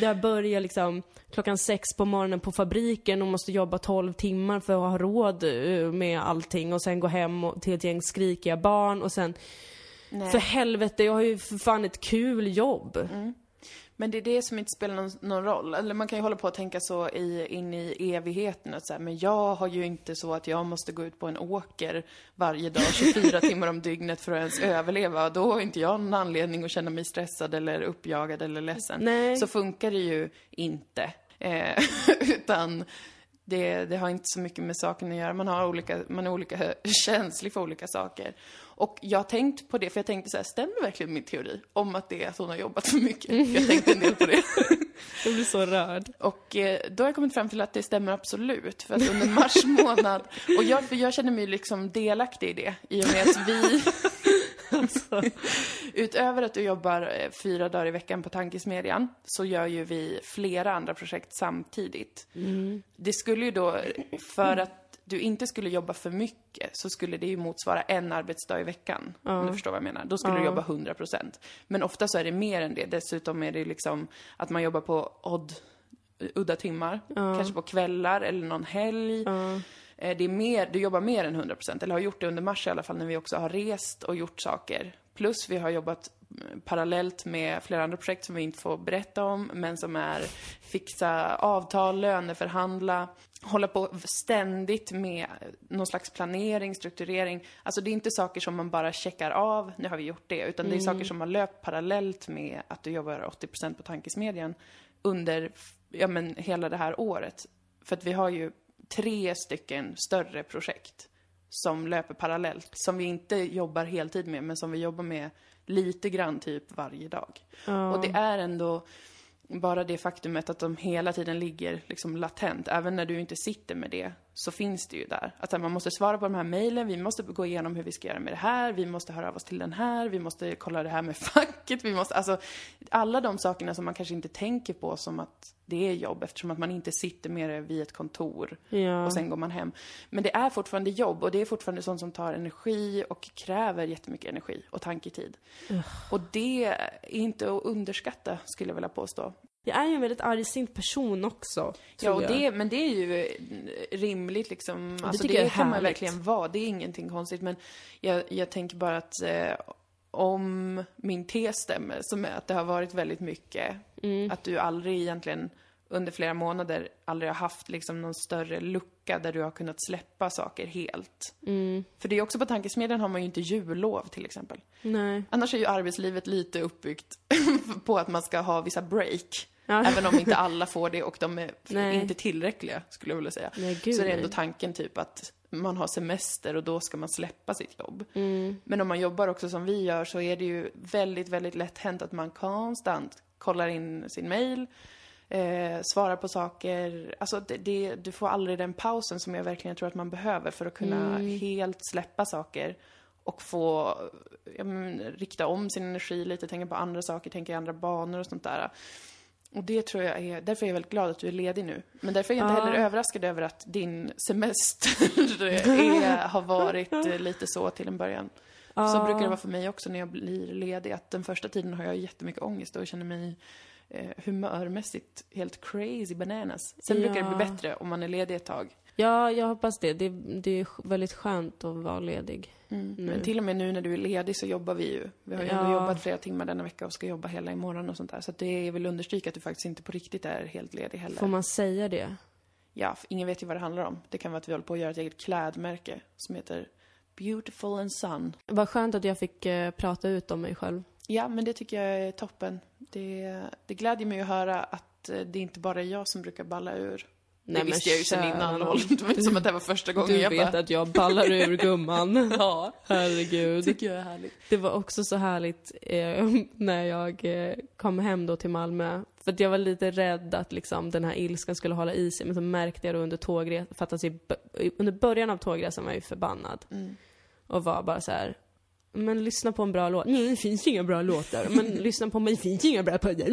där jag börjar liksom klockan sex på morgonen på fabriken och måste jobba 12 timmar för att ha råd eh, med allting och sen gå hem och, till ett gäng skrikiga barn och sen Nej. För helvete, jag har ju för fan ett kul jobb. Men det är det som inte spelar någon, någon roll. Eller man kan ju hålla på och tänka så i, in i evigheten att så här, men jag har ju inte så att jag måste gå ut på en åker varje dag 24 timmar om dygnet för att ens överleva. Då har inte jag någon anledning att känna mig stressad eller uppjagad eller ledsen. Nej. Så funkar det ju inte. Eh, utan det, det har inte så mycket med saken att göra. Man, har olika, man är olika känslig för olika saker. Och jag har tänkt på det, för jag tänkte så här, stämmer verkligen min teori om att det är att hon har jobbat för mycket? Jag tänkte en del på det. Jag blir så rörd. Och eh, då har jag kommit fram till att det stämmer absolut. För att under mars månad, och jag, för jag känner mig liksom delaktig i det, i och med att vi... Utöver att du jobbar eh, fyra dagar i veckan på Tankesmedjan, så gör ju vi flera andra projekt samtidigt. Det skulle ju då, för att du inte skulle jobba för mycket, så skulle det ju motsvara en arbetsdag i veckan. Om du förstår vad jag menar. Då skulle du jobba 100%. Men ofta så är det mer än det. Dessutom är det liksom att man jobbar på odd, udda timmar. Kanske på kvällar eller någon helg. Eh, Det är mer, du jobbar mer än 100%, eller har gjort det under mars i alla fall, när vi också har rest och gjort saker. Plus vi har jobbat mm, parallellt med flera andra projekt som vi inte får berätta om, men som är fixa avtal, löneförhandla, hålla på ständigt med någon slags planering, strukturering. Alltså det är inte saker som man bara checkar av, nu har vi gjort det, utan det är saker som har löpt parallellt med att du jobbar 80% på Tankesmedjan under, ja men hela det här året. För att vi har ju tre stycken större projekt som löper parallellt, som vi inte jobbar heltid med, men som vi jobbar med lite grann typ varje dag. Och det är ändå bara det faktumet att de hela tiden ligger liksom latent, även när du inte sitter med det, så finns det ju där. Att här, man måste svara på de här mejlen, vi måste gå igenom hur vi ska göra med det här, vi måste höra av oss till den här, vi måste kolla det här med facket, vi måste, alltså alla de sakerna som man kanske inte tänker på som att det är jobb eftersom att man inte sitter med det vid ett kontor Ja. och sen går man hem. Men det är fortfarande jobb och det är fortfarande sånt som tar energi och kräver jättemycket energi och tanketid. Och det är inte att underskatta skulle jag vilja påstå. Jag är ju en väldigt argsint person också. Ja, och det, men det är ju eh, rimligt liksom. Alltså, tycker det jag är kan man verkligen vara. Det är ingenting konstigt. Men jag, jag tänker bara att eh, om min tes stämmer, som är att det har varit väldigt mycket, Mm. att du aldrig egentligen under flera månader aldrig har haft liksom någon större lucka där du har kunnat släppa saker helt. För det är också på tankesmedjan har man ju inte jullov till exempel. Nej. Annars är ju arbetslivet lite uppbyggt på att man ska ha vissa break. Ja. Även om inte alla får det och de är Nej. inte tillräckliga, skulle jag vilja säga. Nej, gud, så är det nej. ändå tanken typ att man har semester och då ska man släppa sitt jobb. Mm. Men om man jobbar också som vi gör så är det ju väldigt, väldigt lätt hänt att man konstant kollar in sin mail, eh, svarar på saker. Alltså det, det, du får aldrig den pausen som jag verkligen tror att man behöver för att kunna Mm. helt släppa saker och få ja, men, rikta om sin energi lite, tänka på andra saker, tänka i andra banor och sånt där. Och det tror jag är, därför är jag väldigt glad att du är ledig nu. Men därför är jag inte Ja. heller överraskad över att din semester är, har varit eh, lite så till en början. Så Ja. brukar det vara för mig också när jag blir ledig, att den första tiden har jag jättemycket ångest och känner mig eh, humörmässigt helt crazy bananas. Sen brukar det bli Ja. bättre om man är ledig ett tag. Ja, jag hoppas det. det. Det är väldigt skönt att vara ledig. Mm. Men till och med nu när du är ledig så jobbar vi ju. Vi har ju Ja. jobbat flera timmar denna vecka och ska jobba hela imorgon och sånt där. Så det är väl understryka att du faktiskt inte på riktigt är helt ledig heller. Får man säga det? Ja, ingen vet ju vad det handlar om. Det kan vara att vi håller på att göra ett eget klädmärke som heter Beautiful and Sun. Vad skönt att jag fick eh, prata ut om mig själv. Ja, men det tycker jag är toppen. Det, det glädjer mig att höra att eh, det inte bara är jag som brukar balla ur. Nej, det visste jag ju sen innan. Det var inte som att det var första gången Du jag vet bara... att jag ballar ur gumman. Ja, Herregud. tycker jag är härligt. Det var också så härligt eh, när jag eh, kom hem då till Malmö. För att jag var lite rädd att liksom, den här ilskan skulle hålla i sig. Men så märkte jag då under tågresan, för att alltså, under början av tågresan var jag ju förbannad. Mm. Och var bara så här. Men lyssna på en bra låt. Nej, det finns inga bra låtar. Men lyssna på mig, det finns inga bra poddar.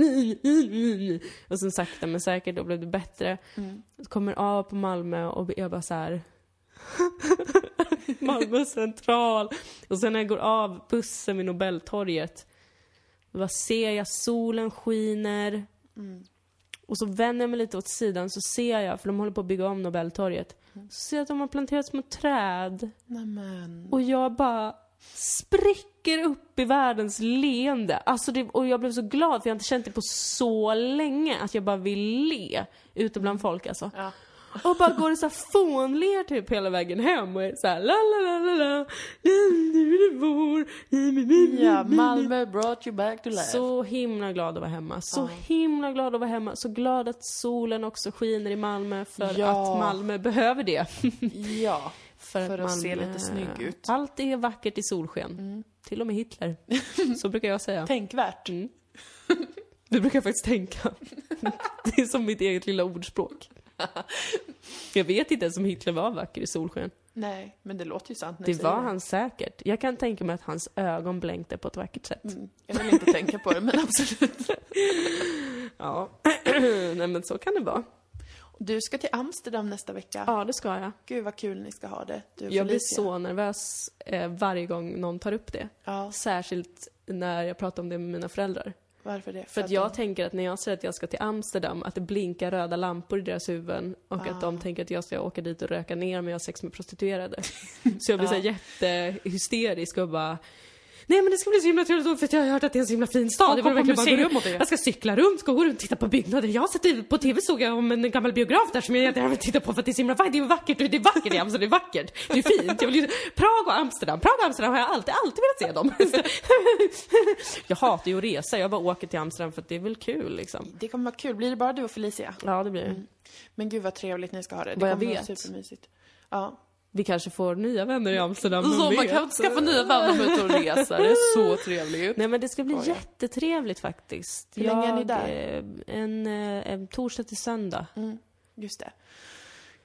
Och sen sakta men säkert, då blev det bättre. Mm. Så kommer av på Malmö och jag bara så här. Malmö central. Och sen när jag går av bussen vid Nobeltorget. Bara ser jag solen skiner. Mm. Och så vänder jag mig lite åt sidan så ser jag, för de håller på att bygga om Nobeltorget. Så ser jag att de har planterat små träd. Nämen. Och jag bara spricker upp i världens leende. Alltså det, och jag blev så glad för jag har inte känt det på så länge att jag bara vill le ute bland folk alltså. Ja. Och bara går det så fånler typ hela vägen hem och är så här la la la la la nu är det vår Ja, Malmö brought you back to life. Så himla glad att vara hemma. Så Ja. himla glad att vara hemma. Så glad att solen också skiner i Malmö för Ja. att Malmö behöver det. Ja, För, För att se lite snygg ut. Mm. Allt är vackert i solsken. Till och med Hitler. Så brukar jag säga. tänkvärt. Mm. Det brukar jag faktiskt tänka. Det är som mitt eget lilla ordspråk. Jag vet inte ens om Hitler var vacker i solsken. Nej, men det låter ju sant när Det var han säkert. Jag kan tänka mig att hans ögon blänkte på ett vackert sätt. Mm. Jag vill inte tänka på det, men absolut. Ja, nej men så kan det vara. Du ska till Amsterdam nästa vecka. Ja, det ska jag. Gud vad kul ni ska ha det. Du Jag blir så nervös eh, varje gång någon tar upp det. Ja, Särskilt när jag pratar om det med mina föräldrar. varför det? För att jag de- tänker att när jag säger att jag ska till Amsterdam, att det blinkar röda lampor i deras huvuden och Ah. att de tänker att jag ska åka dit och röka ner mig och ha sex med prostituerade. Så jag blir så Ja. jättehysterisk och bara Nej men det ska bli så himla trevligt för att jag har hört att det är en så himla fin stad. Jag verkligen bara gå runt. Jag ska cykla runt, ska gå runt och titta på byggnader. Jag har sett det på TV såg jag om en gammal biograf där som jag jättegärna vill titta på för att det är så himla vackert. Det är vackert, det är vackert i Amsterdam, det är vackert. Det är fint. Jag vill ju, Prag och Amsterdam, Prag och Amsterdam har jag alltid, alltid velat se dem. jag hatar ju att resa, jag bara åker till Amsterdam för att det är väl kul liksom. Det kommer vara kul. Blir det bara du och Felicia? Ja, det blir det. Men gud vad trevligt ni ska ha det. Det Vad jag kommer vet. vara supermysigt. Ja. Vi kanske får nya vänner i Amsterdam, Så man kan skaffa nya vänner och ut och resa. Det är så trevligt. Nej men det ska bli Skojar. jättetrevligt faktiskt. Hur länge är ni där? eh, En, eh, en torsdag till söndag. Mm, just det.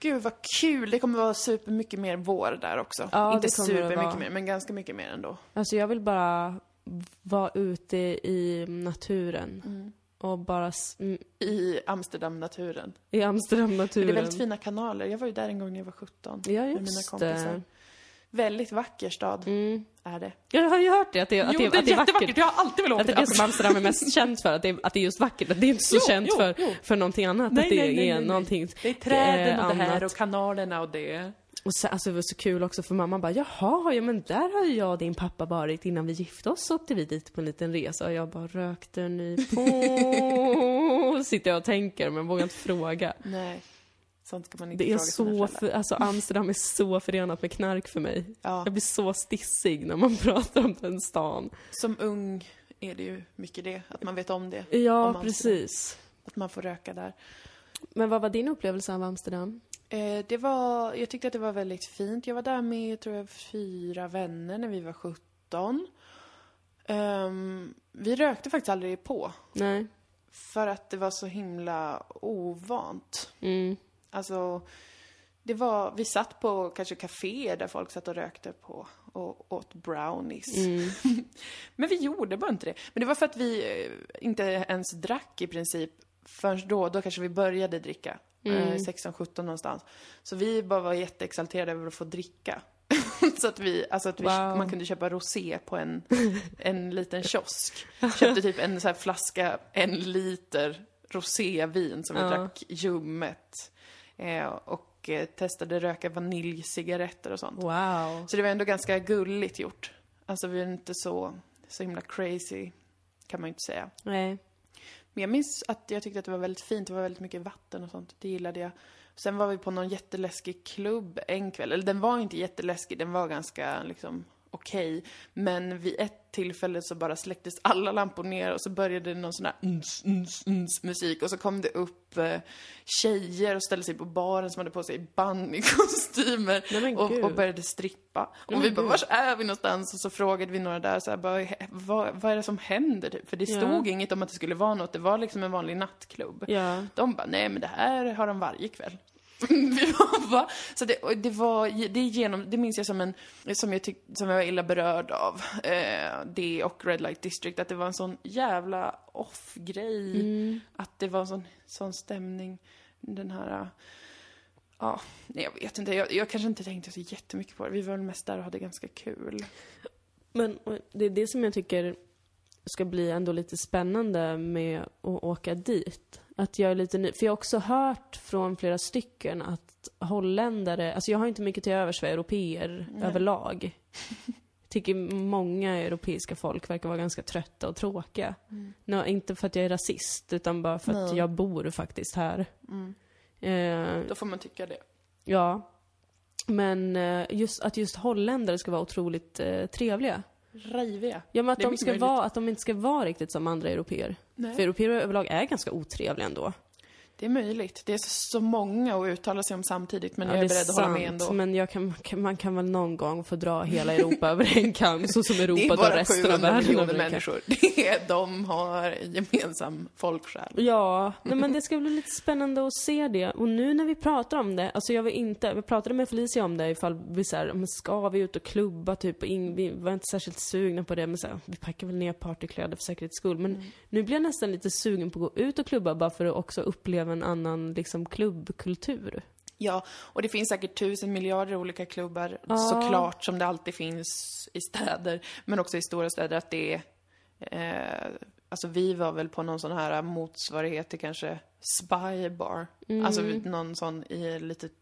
Gud vad kul. Det kommer vara supermycket mer vår där också. Ja, Inte supermycket mer, men ganska mycket mer ändå. Alltså jag vill bara vara ute i naturen. Mm. Och bara mm, I Amsterdam-naturen. i Amsterdam-naturen. Det är väldigt fina kanaler. Jag var ju där en gång när jag var 17. Ja, med mina just kompisar. det. Väldigt vacker stad Mm. är det. Jag har ju hört det, att det, att jo, det, det är att det är vackert. jättevackert. Jag har alltid velat Att åka det är till det som Amsterdam. Amsterdam är mest känt för, att det, är, att det är just vackert. Att det är inte så Jo, känt jo, för, jo. för någonting annat. Nej, att det nej, nej, är nej, nej. någonting Det är träden och det här annat. och kanalerna och det. Och så, alltså det var så kul också för mamma bara, jaha, ja men där har ju jag och din pappa varit innan vi gifte oss så åkte vi dit på en liten resa och jag bara, rökte ni på? Sitter jag och tänker men vågar inte fråga. Nej. Sånt ska man inte Det är så, för, alltså Amsterdam är så förenat med knark för mig. Ja. Jag blir så stissig när man pratar om den stan. Som ung är det ju mycket det, att man vet om det. Ja, Om precis. Att man får röka där. Men vad var din upplevelse av Amsterdam? Eh, det var, jag tyckte att det var väldigt fint. Jag var där med, tror jag, fyra vänner när vi var 17. Ehm, vi rökte faktiskt aldrig på. Nej. För att det var så himla ovant. Mm. Alltså, det var, vi satt på kanske kaféer där folk satt och rökte på och åt brownies. Mm. Men vi gjorde bara inte det. Men det var för att vi eh, inte ens drack i princip förrän då, då kanske vi började dricka. Mm. Eh, 16-17 någonstans. Så vi bara var jätteexalterade över att få dricka. så att vi, alltså att vi, Wow. man kunde köpa rosé på en, en liten kiosk. Köpte typ en så flaska, en liter rosévin som vi Ja. drack ljummet. Eh, och eh, testade röka vaniljcigaretter och sånt. Wow. Så det var ändå ganska gulligt gjort. Alltså vi är inte så, så himla crazy, kan man ju inte säga. Nej. Men jag minns att jag tyckte att det var väldigt fint, det var väldigt mycket vatten och sånt. Det gillade jag. Sen var vi på någon jätteläskig klubb en kväll. Eller den var inte jätteläskig, den var ganska liksom okej. Men vid ett tillfälle så bara släcktes alla lampor ner och så började det någon sån här uns, uns, uns musik. Och så kom det upp eh, tjejer och ställde sig på baren som hade på sig bunnykostymer Nej, och, och började strippa. Och men vi bara, vars är vi någonstans? Och så frågade vi några där så här, bara, vad, vad är det som händer typ? För det stod inget om att det skulle vara något, det var liksom en vanlig nattklubb. Ja. De bara, nej men det här har de varje kväll. Så det, det var, det genom, det minns jag som en, som jag tyck, som jag var illa berörd av. Eh, det och Red Light District, att det var en sån jävla off-grej. Mm. Att det var en sån, sån stämning. Den här, eh, ja, nej jag vet inte, jag, jag kanske inte tänkte så jättemycket på det. Vi var väl mest där och hade ganska kul. Men det är det som jag tycker ska bli ändå lite spännande med att åka dit. Att jag är lite ny, för jag har också hört från flera stycken att holländare, alltså jag har inte mycket till övers för europeer överlag. Jag tycker många europeiska folk verkar vara ganska trötta och tråkiga. Nå, inte för att jag är rasist, utan bara för att Nej. jag bor faktiskt här. Eh, Då får man tycka det. ja. Men eh, just att just holländare ska vara otroligt eh, trevliga. Rejviga. Ja men att de, ska möjligt. vara, att de inte ska vara riktigt som andra europeer. För europeer överlag är ganska otrevliga ändå. Det är möjligt. Det är så, så många att uttala sig om samtidigt, men Ja, jag är det beredd att hålla med ändå. Men jag kan, man kan väl någon gång få dra hela Europa över en kam, så som är Europa drar resten 700 av världen över en kam. människor. Det är, de har gemensam folksjäl. Ja, nej, men det ska bli lite spännande att se det. Och nu när vi pratar om det, alltså jag var inte, vi pratade med Felicia om det ifall vi såhär, men ska vi ut och klubba typ? Och ing, vi var inte särskilt sugna på det, men såhär, vi packar väl ner partykläder för säkerhets skull. Men nu blir jag nästan lite sugen på att gå ut och klubba bara för att också uppleva en annan liksom klubbkultur. Ja, och det finns säkert tusen miljarder olika klubbar, Ja. såklart, som det alltid finns i städer, men också i stora städer, att det är... Eh, alltså vi var väl på någon sån här motsvarighet till kanske Spy Bar. Alltså någon sån i ett litet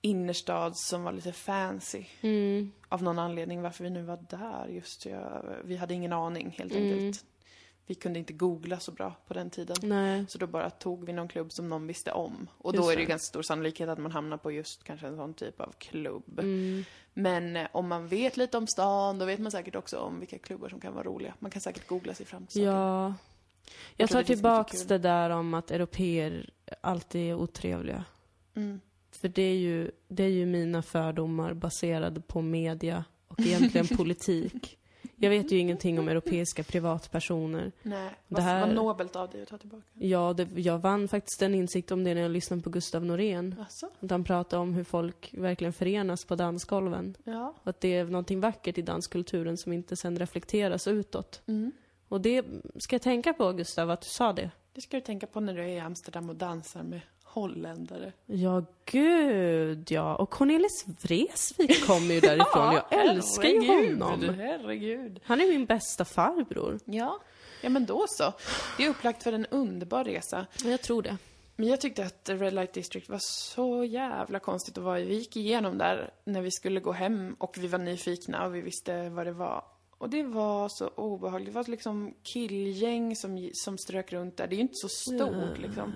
innerstad som var lite fancy. Mm. Av någon anledning varför vi nu var där just. Jag, vi hade ingen aning helt Mm. enkelt. Vi kunde inte googla så bra på den tiden. Nej. Så då bara tog vi någon klubb som någon visste om. Och Just då är det ju ganska stor sannolikhet att man hamnar på just kanske en sån typ av klubb. Mm. Men eh, om man vet lite om stan, då vet man säkert också om vilka klubbar som kan vara roliga. Man kan säkert googla sig fram till. Ja. Jag tar det tillbaks det där om att europeer alltid är otrevliga. Mm. För det är, ju, det är ju mina fördomar baserade på media och egentligen politik. Jag vet ju ingenting om europeiska privatpersoner. Nej, Det vad, här- vad nobelt av dig att ta tillbaka. Ja, det, jag vann faktiskt en insikt om det när jag lyssnade på Gustav Norén. Alltså, Att han pratade om hur folk verkligen förenas på dansgolven. ja. Och att det är någonting vackert i danskulturen som inte sen reflekteras utåt. Mm. Och det ska jag tänka på, Gustav, att du sa det. Det ska du tänka på när du är i Amsterdam och dansar med holländare. Ja, gud ja. Och Cornelis Vreeswijk kommer ju därifrån. Jag älskar ju honom. Herregud. Han är min bästa farbror. Ja, ja men då så. Det är upplagt för en underbar resa. Jag tror det. Men jag tyckte att Red Light District var så jävla konstigt att vara i. Vi gick igenom där när vi skulle gå hem och vi var nyfikna och vi visste vad det var. Och det var så obehagligt. Det var liksom killgäng som, som strök runt där. Det är ju inte så stort liksom.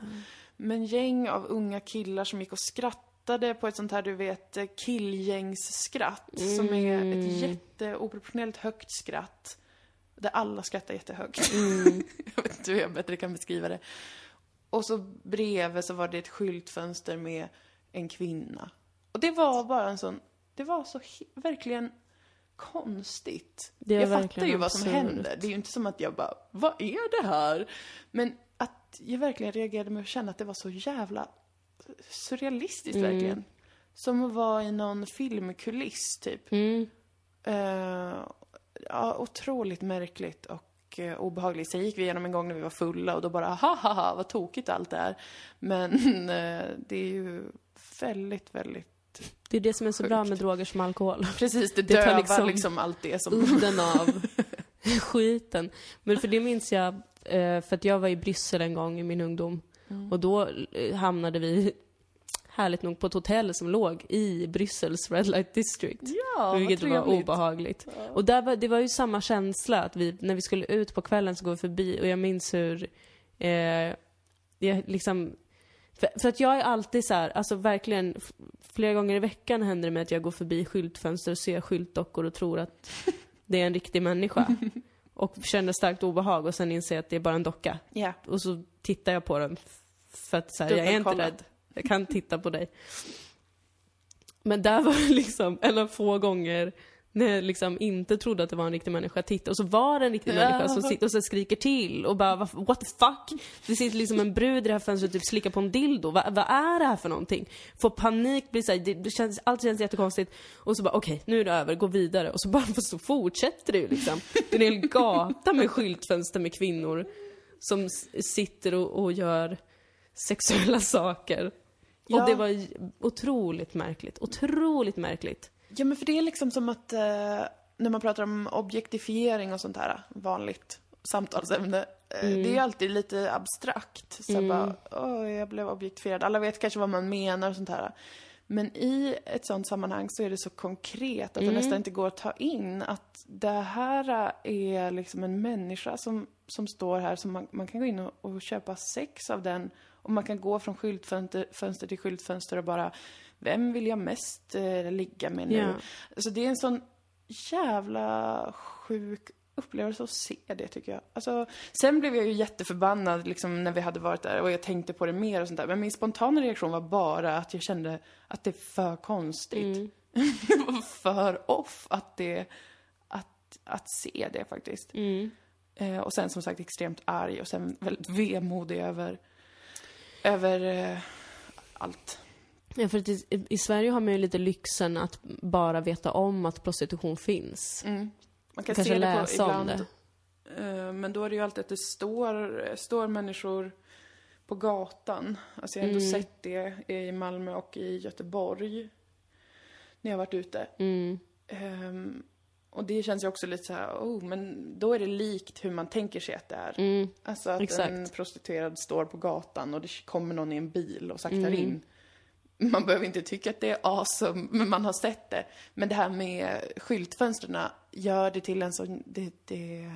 Men gäng av unga killar som gick och skrattade på ett sånt här, du vet, killgängsskratt. Som är ett jätteoproportionellt högt skratt. Där alla skrattar jättehögt. jag vet inte hur jag bättre kan beskriva det. Och så bredvid så var det ett skyltfönster med en kvinna. Och det var bara en sån, det var så verkligen konstigt. Jag fattar ju vad som absurt. händer. Det är ju inte som att jag bara, vad är det här? Men jag verkligen reagerade med att känna att det var så jävla surrealistiskt Mm. verkligen. Som att vara i någon filmkuliss typ. Mm. Eh, ja, otroligt märkligt och eh, obehagligt. Sen gick vi igenom en gång när vi var fulla och då bara, ha ha ha, vad tokigt allt det är. Men eh, det är ju väldigt, väldigt, Det är det som är så bra Sjukt. med droger som alkohol. precis det Det dövar liksom liksom, allt det som... Udden av skiten. Men för det minns jag, för att jag var i Bryssel en gång i min ungdom. Och då eh, hamnade vi, härligt nog, på ett hotell som låg i Bryssels Red Light District. Ja, vilket vad var trevligt. obehagligt. Och där var, det var ju samma känsla, att vi, när vi skulle ut på kvällen så går vi förbi och jag minns hur, eh, jag liksom, för, för att jag är alltid så här, alltså verkligen, flera gånger i veckan händer det mig att jag går förbi skyltfönster och ser skyltdockor och tror att det är en riktig människa. Och känner starkt obehag och sen inser att det är bara en docka. Ja. Och så tittar jag på den för att så här, jag är inte rädd. Jag kan titta på dig. Men där var det liksom av få gånger när jag liksom inte trodde att det var en riktig människa. Jag tittade och så var det en riktig människa som sitter och så skriker till och bara "Vad- what the fuck? Det sitter liksom en brud i det här fönstret och typ slickar på en dildo. Va, vad är det här för någonting? Får panik, blir så här, det, det känns, allt känns jättekonstigt. Och så bara okej, nu är det över, gå vidare. Och så bara så fortsätter det ju liksom. Det är en hel gata med skyltfönster med kvinnor som sitter och, och gör sexuella saker. Ja. Och det var otroligt märkligt. Otroligt märkligt. Ja, men för det är liksom som att eh, när man pratar om objektifiering och sånt här, vanligt samtalsämne, eh, Mm. det är alltid lite abstrakt. Så bara, åh, jag blev objektifierad. Alla vet kanske vad man menar och sånt här. Men i ett sånt sammanhang så är det så konkret att det nästan inte går att ta in att det här är liksom en människa som, som står här, som man, man kan gå in och, och köpa sex av den och man kan gå från skyltfönster fönster till skyltfönster och bara, vem vill jag mest eh, ligga med nu? Ja. Alltså det är en sån jävla sjuk upplevelse att se det tycker jag. Alltså, sen blev jag ju jätteförbannad liksom när vi hade varit där och jag tänkte på det mer och sånt där. Men min spontana reaktion var bara att jag kände att det är för konstigt. det var för off att det, att, att se det faktiskt. Eh, och sen som sagt extremt arg och sen väldigt vemodig över, över eh, allt. Ja, för att i, i Sverige har man ju lite lyxen att bara veta om att prostitution finns. Man kan Kanske se det på ibland. Eh, Men då är det ju alltid att det står, står människor på gatan. Alltså jag har ändå Mm. sett det i Malmö och i Göteborg. När jag har varit ute. Mm. Ehm, och det känns ju också lite så här, oh, men då är det likt hur man tänker sig att det är. Mm. Alltså att Exakt. en prostituerad står på gatan och det kommer någon i en bil och saktar Mm. in. Man behöver inte tycka att det är awesome, men man har sett det. Men det här med skyltfönstren gör det till en sån, det, det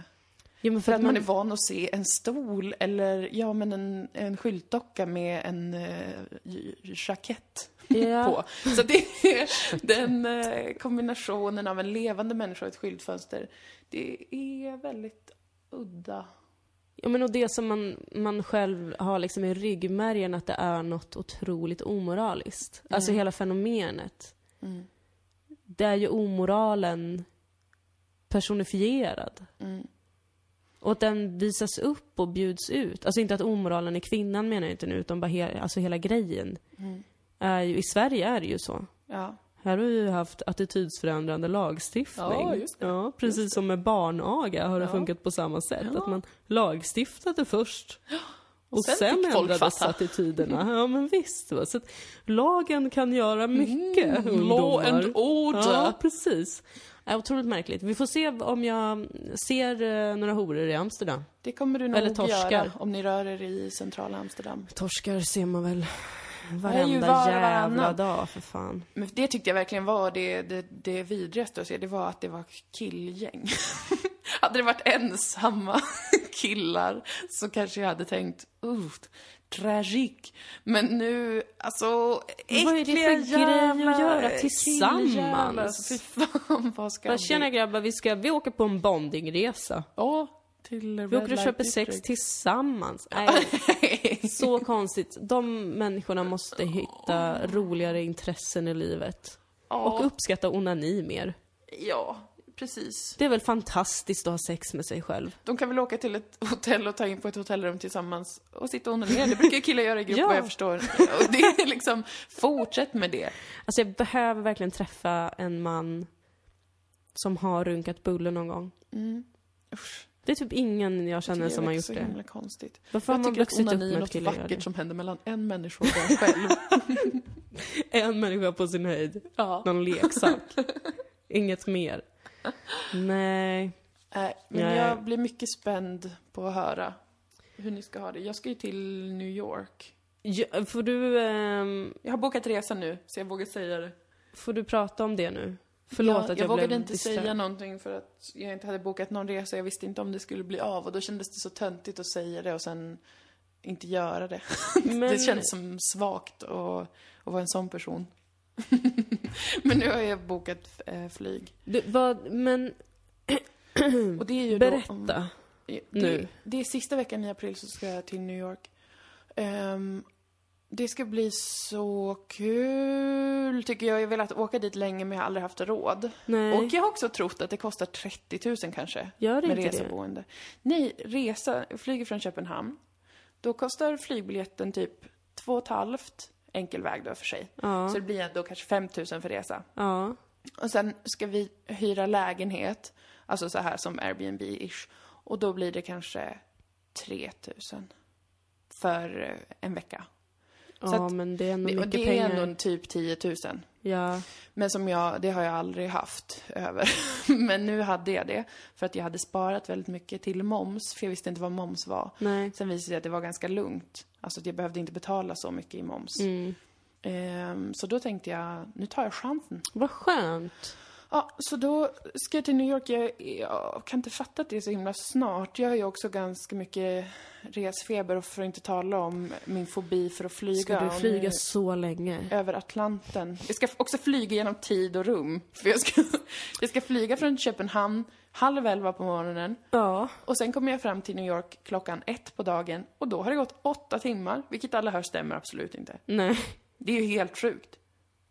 Ja, men för att man är van att se en stol eller, ja men en, en skyltdocka med en uh, jackett Ja. på. Så det är den eh, kombinationen av en levande människa och ett skyltfönster. Det är väldigt udda. Ja, men och det som man, man själv har liksom i ryggmärgen att det är något otroligt omoraliskt. Alltså hela fenomenet. Det är ju omoralen personifierad. Och att den visas upp och bjuds ut. Alltså inte att omoralen är kvinnan menar jag inte nu, utan bara he, alltså hela grejen. Är ju, I Sverige är det ju så. Ja. Här har vi ju haft attitydsförändrande lagstiftning. Ja, just det. Ja, precis som med barnaga har det Ja. funkat på samma sätt. Att man lagstiftade först. Och sen sen, folk ändrades fatta. attityderna. Ja men visst. Va? Så lagen kan göra mycket, Mm, ungdomar. law and order. Ja, precis. Ja, otroligt märkligt. Vi får se om jag ser eh, några horor i Amsterdam. Det kommer du nog Eller torskar. göra om ni rör er i centrala Amsterdam. Torskar ser man väl varenda var jävla varannan. dag för fan. Men det tyckte jag verkligen var det, det, det vidrigaste att se. Det var att det var killgäng. hade det varit ensamma killar så kanske jag hade tänkt, uh, tragik. Men nu, alltså, Vad är det äckliga för grej att jävla göra tillsammans? Fy fan, vad ska Bara, tjena grabbar, vi, ska, vi åker på en bondingresa. Ja, till Vi åker och köper sex tillsammans. Nej, så konstigt. De människorna måste hitta roligare intressen i livet. Och uppskatta onani mer. Ja, precis. Det är väl fantastiskt att ha sex med sig själv? De kan väl åka till ett hotell och ta in på ett hotellrum tillsammans och sitta och onanera. Det brukar ju killar göra i grupp Ja. vad jag förstår. Och det är liksom, fortsätt med det. Alltså jag behöver verkligen träffa en man som har runkat bulle någon gång. Usch, Det är typ ingen jag känner det som har är gjort så det. himla konstigt. Varför har jag man tycker att vuxit upp är med att killar gör vackert det? som händer mellan en människa och den själv. En människa på sin höjd. ja. Någon leksak. Inget mer. Nej. Nej, men Nej. jag blir mycket spänd på att höra hur ni ska ha det. Jag ska ju till New York. Ja, får du, ehm, Jag har bokat resa nu, så jag vågar säga det. får du prata om det nu? Förlåt jag, att jag, jag vågade inte disträ- säga någonting för att jag inte hade bokat någon resa. Jag visste inte om det skulle bli av och då kändes det så töntigt att säga det och sen inte göra det. Men- Det känns som svagt att, att vara en sån person. Men nu har jag bokat eh, flyg. Du, vad, men Och det är ju berätta. Då, det, nu. Det är sista veckan i april så ska jag till New York. Ehm, det ska bli så kul, tycker jag. Jag har velat åka dit länge men jag har aldrig haft råd. Nej, Och jag har också trott att det kostar 30 000 kanske. gör det med inte det? reseboende. Nej, resa, flyger från Köpenhamn. Då kostar flygbiljetten typ två och ett halvt enkel väg då för sig. Ja, Så det blir då kanske 5 000 för resa. ja. Och sen ska vi hyra lägenhet, alltså så här som Airbnb-ish. Och då blir det kanske 3 000 för eh, en vecka. Så Ja, att men det är ändå Det, och mycket det är pengar. ändå en typ 10 000. Ja, Men som jag, det har jag aldrig haft över. Men nu hade jag det. För att jag hade sparat väldigt mycket till moms, för jag visste inte vad moms var. nej. Sen visade det sig att det var ganska lugnt. Alltså att jag behövde inte betala så mycket i moms. Mm. Ehm, så då tänkte jag, nu tar jag chansen. Vad skönt. Ja, så då ska jag till New York. Jag, jag kan inte fatta att det är så himla snart. Jag har ju också ganska mycket resfeber och för att inte tala om min fobi för att flyga. Ska du flyga så länge? över Atlanten. Jag ska också flyga genom tid och rum. För jag ska, jag ska flyga från Köpenhamn halv elva på morgonen Ja. och sen kommer jag fram till New York klockan ett på dagen och då har det gått åtta timmar, vilket alla hör stämmer absolut inte. Nej. Det är ju helt sjukt.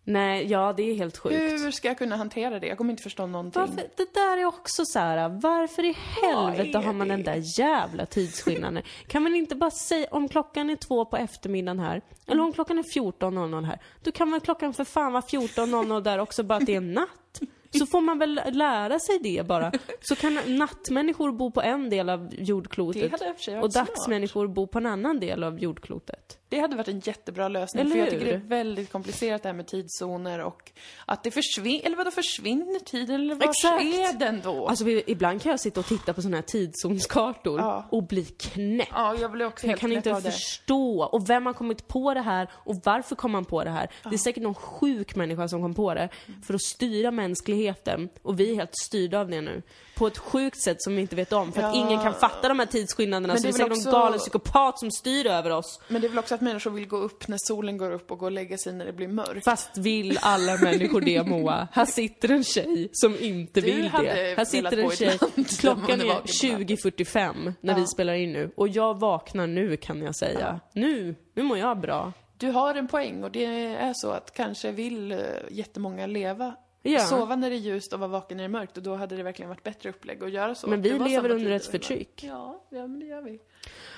Nej, ja det är helt sjukt. Hur ska jag kunna hantera det? Jag kommer inte förstå någonting. Varför, det där är också så här. varför i helvete har man den där jävla tidsskillnaden? Kan man inte bara säga om klockan är två på eftermiddagen här, eller om klockan är 14.00 här, då kan väl klockan för fan vara 14.00 där också, bara att det är natt? Så får man väl lära sig det bara. Så kan nattmänniskor bo på en del av jordklotet och dagsmänniskor bo på en annan del av jordklotet. Det hade varit en jättebra lösning. Eller för jag hur? tycker det är väldigt komplicerat det här med tidszoner och att det försvinner, eller vadå försvinner tiden? Eller Exakt. är den då? Alltså ibland kan jag sitta och titta på såna här tidszonskartor Ja. och bli knäpp. ja, jag blir också Jag helt kan inte det. förstå. Och vem har kommit på det här och varför kom man på det här? Det är säkert någon sjuk människa som kom på det för att styra mänskligheten. Och vi är helt styrda av det nu. På ett sjukt sätt som vi inte vet om. För att Ja. ingen kan fatta de här tidsskillnaderna. Men så det det är är väl säkert också- någon galen psykopat som styr över oss. Men det är väl också att människor vill gå upp när solen går upp och gå och lägga sig när det blir mörkt. Fast vill alla människor det Moa? Här sitter en tjej som inte Du vill det. Här sitter en tjej, klockan är är vaken på natten. 20.45 när Ja. vi spelar in nu. Och jag vaknar nu kan jag säga. Nu, nu mår jag bra. Du har en poäng och det är så att kanske vill eh, jättemånga leva Ja. Sova när det är ljust och vara vaken när det är mörkt och då hade det verkligen varit bättre upplägg att göra så. Men vi lever under ett förtryck. Ja, ja men det gör vi.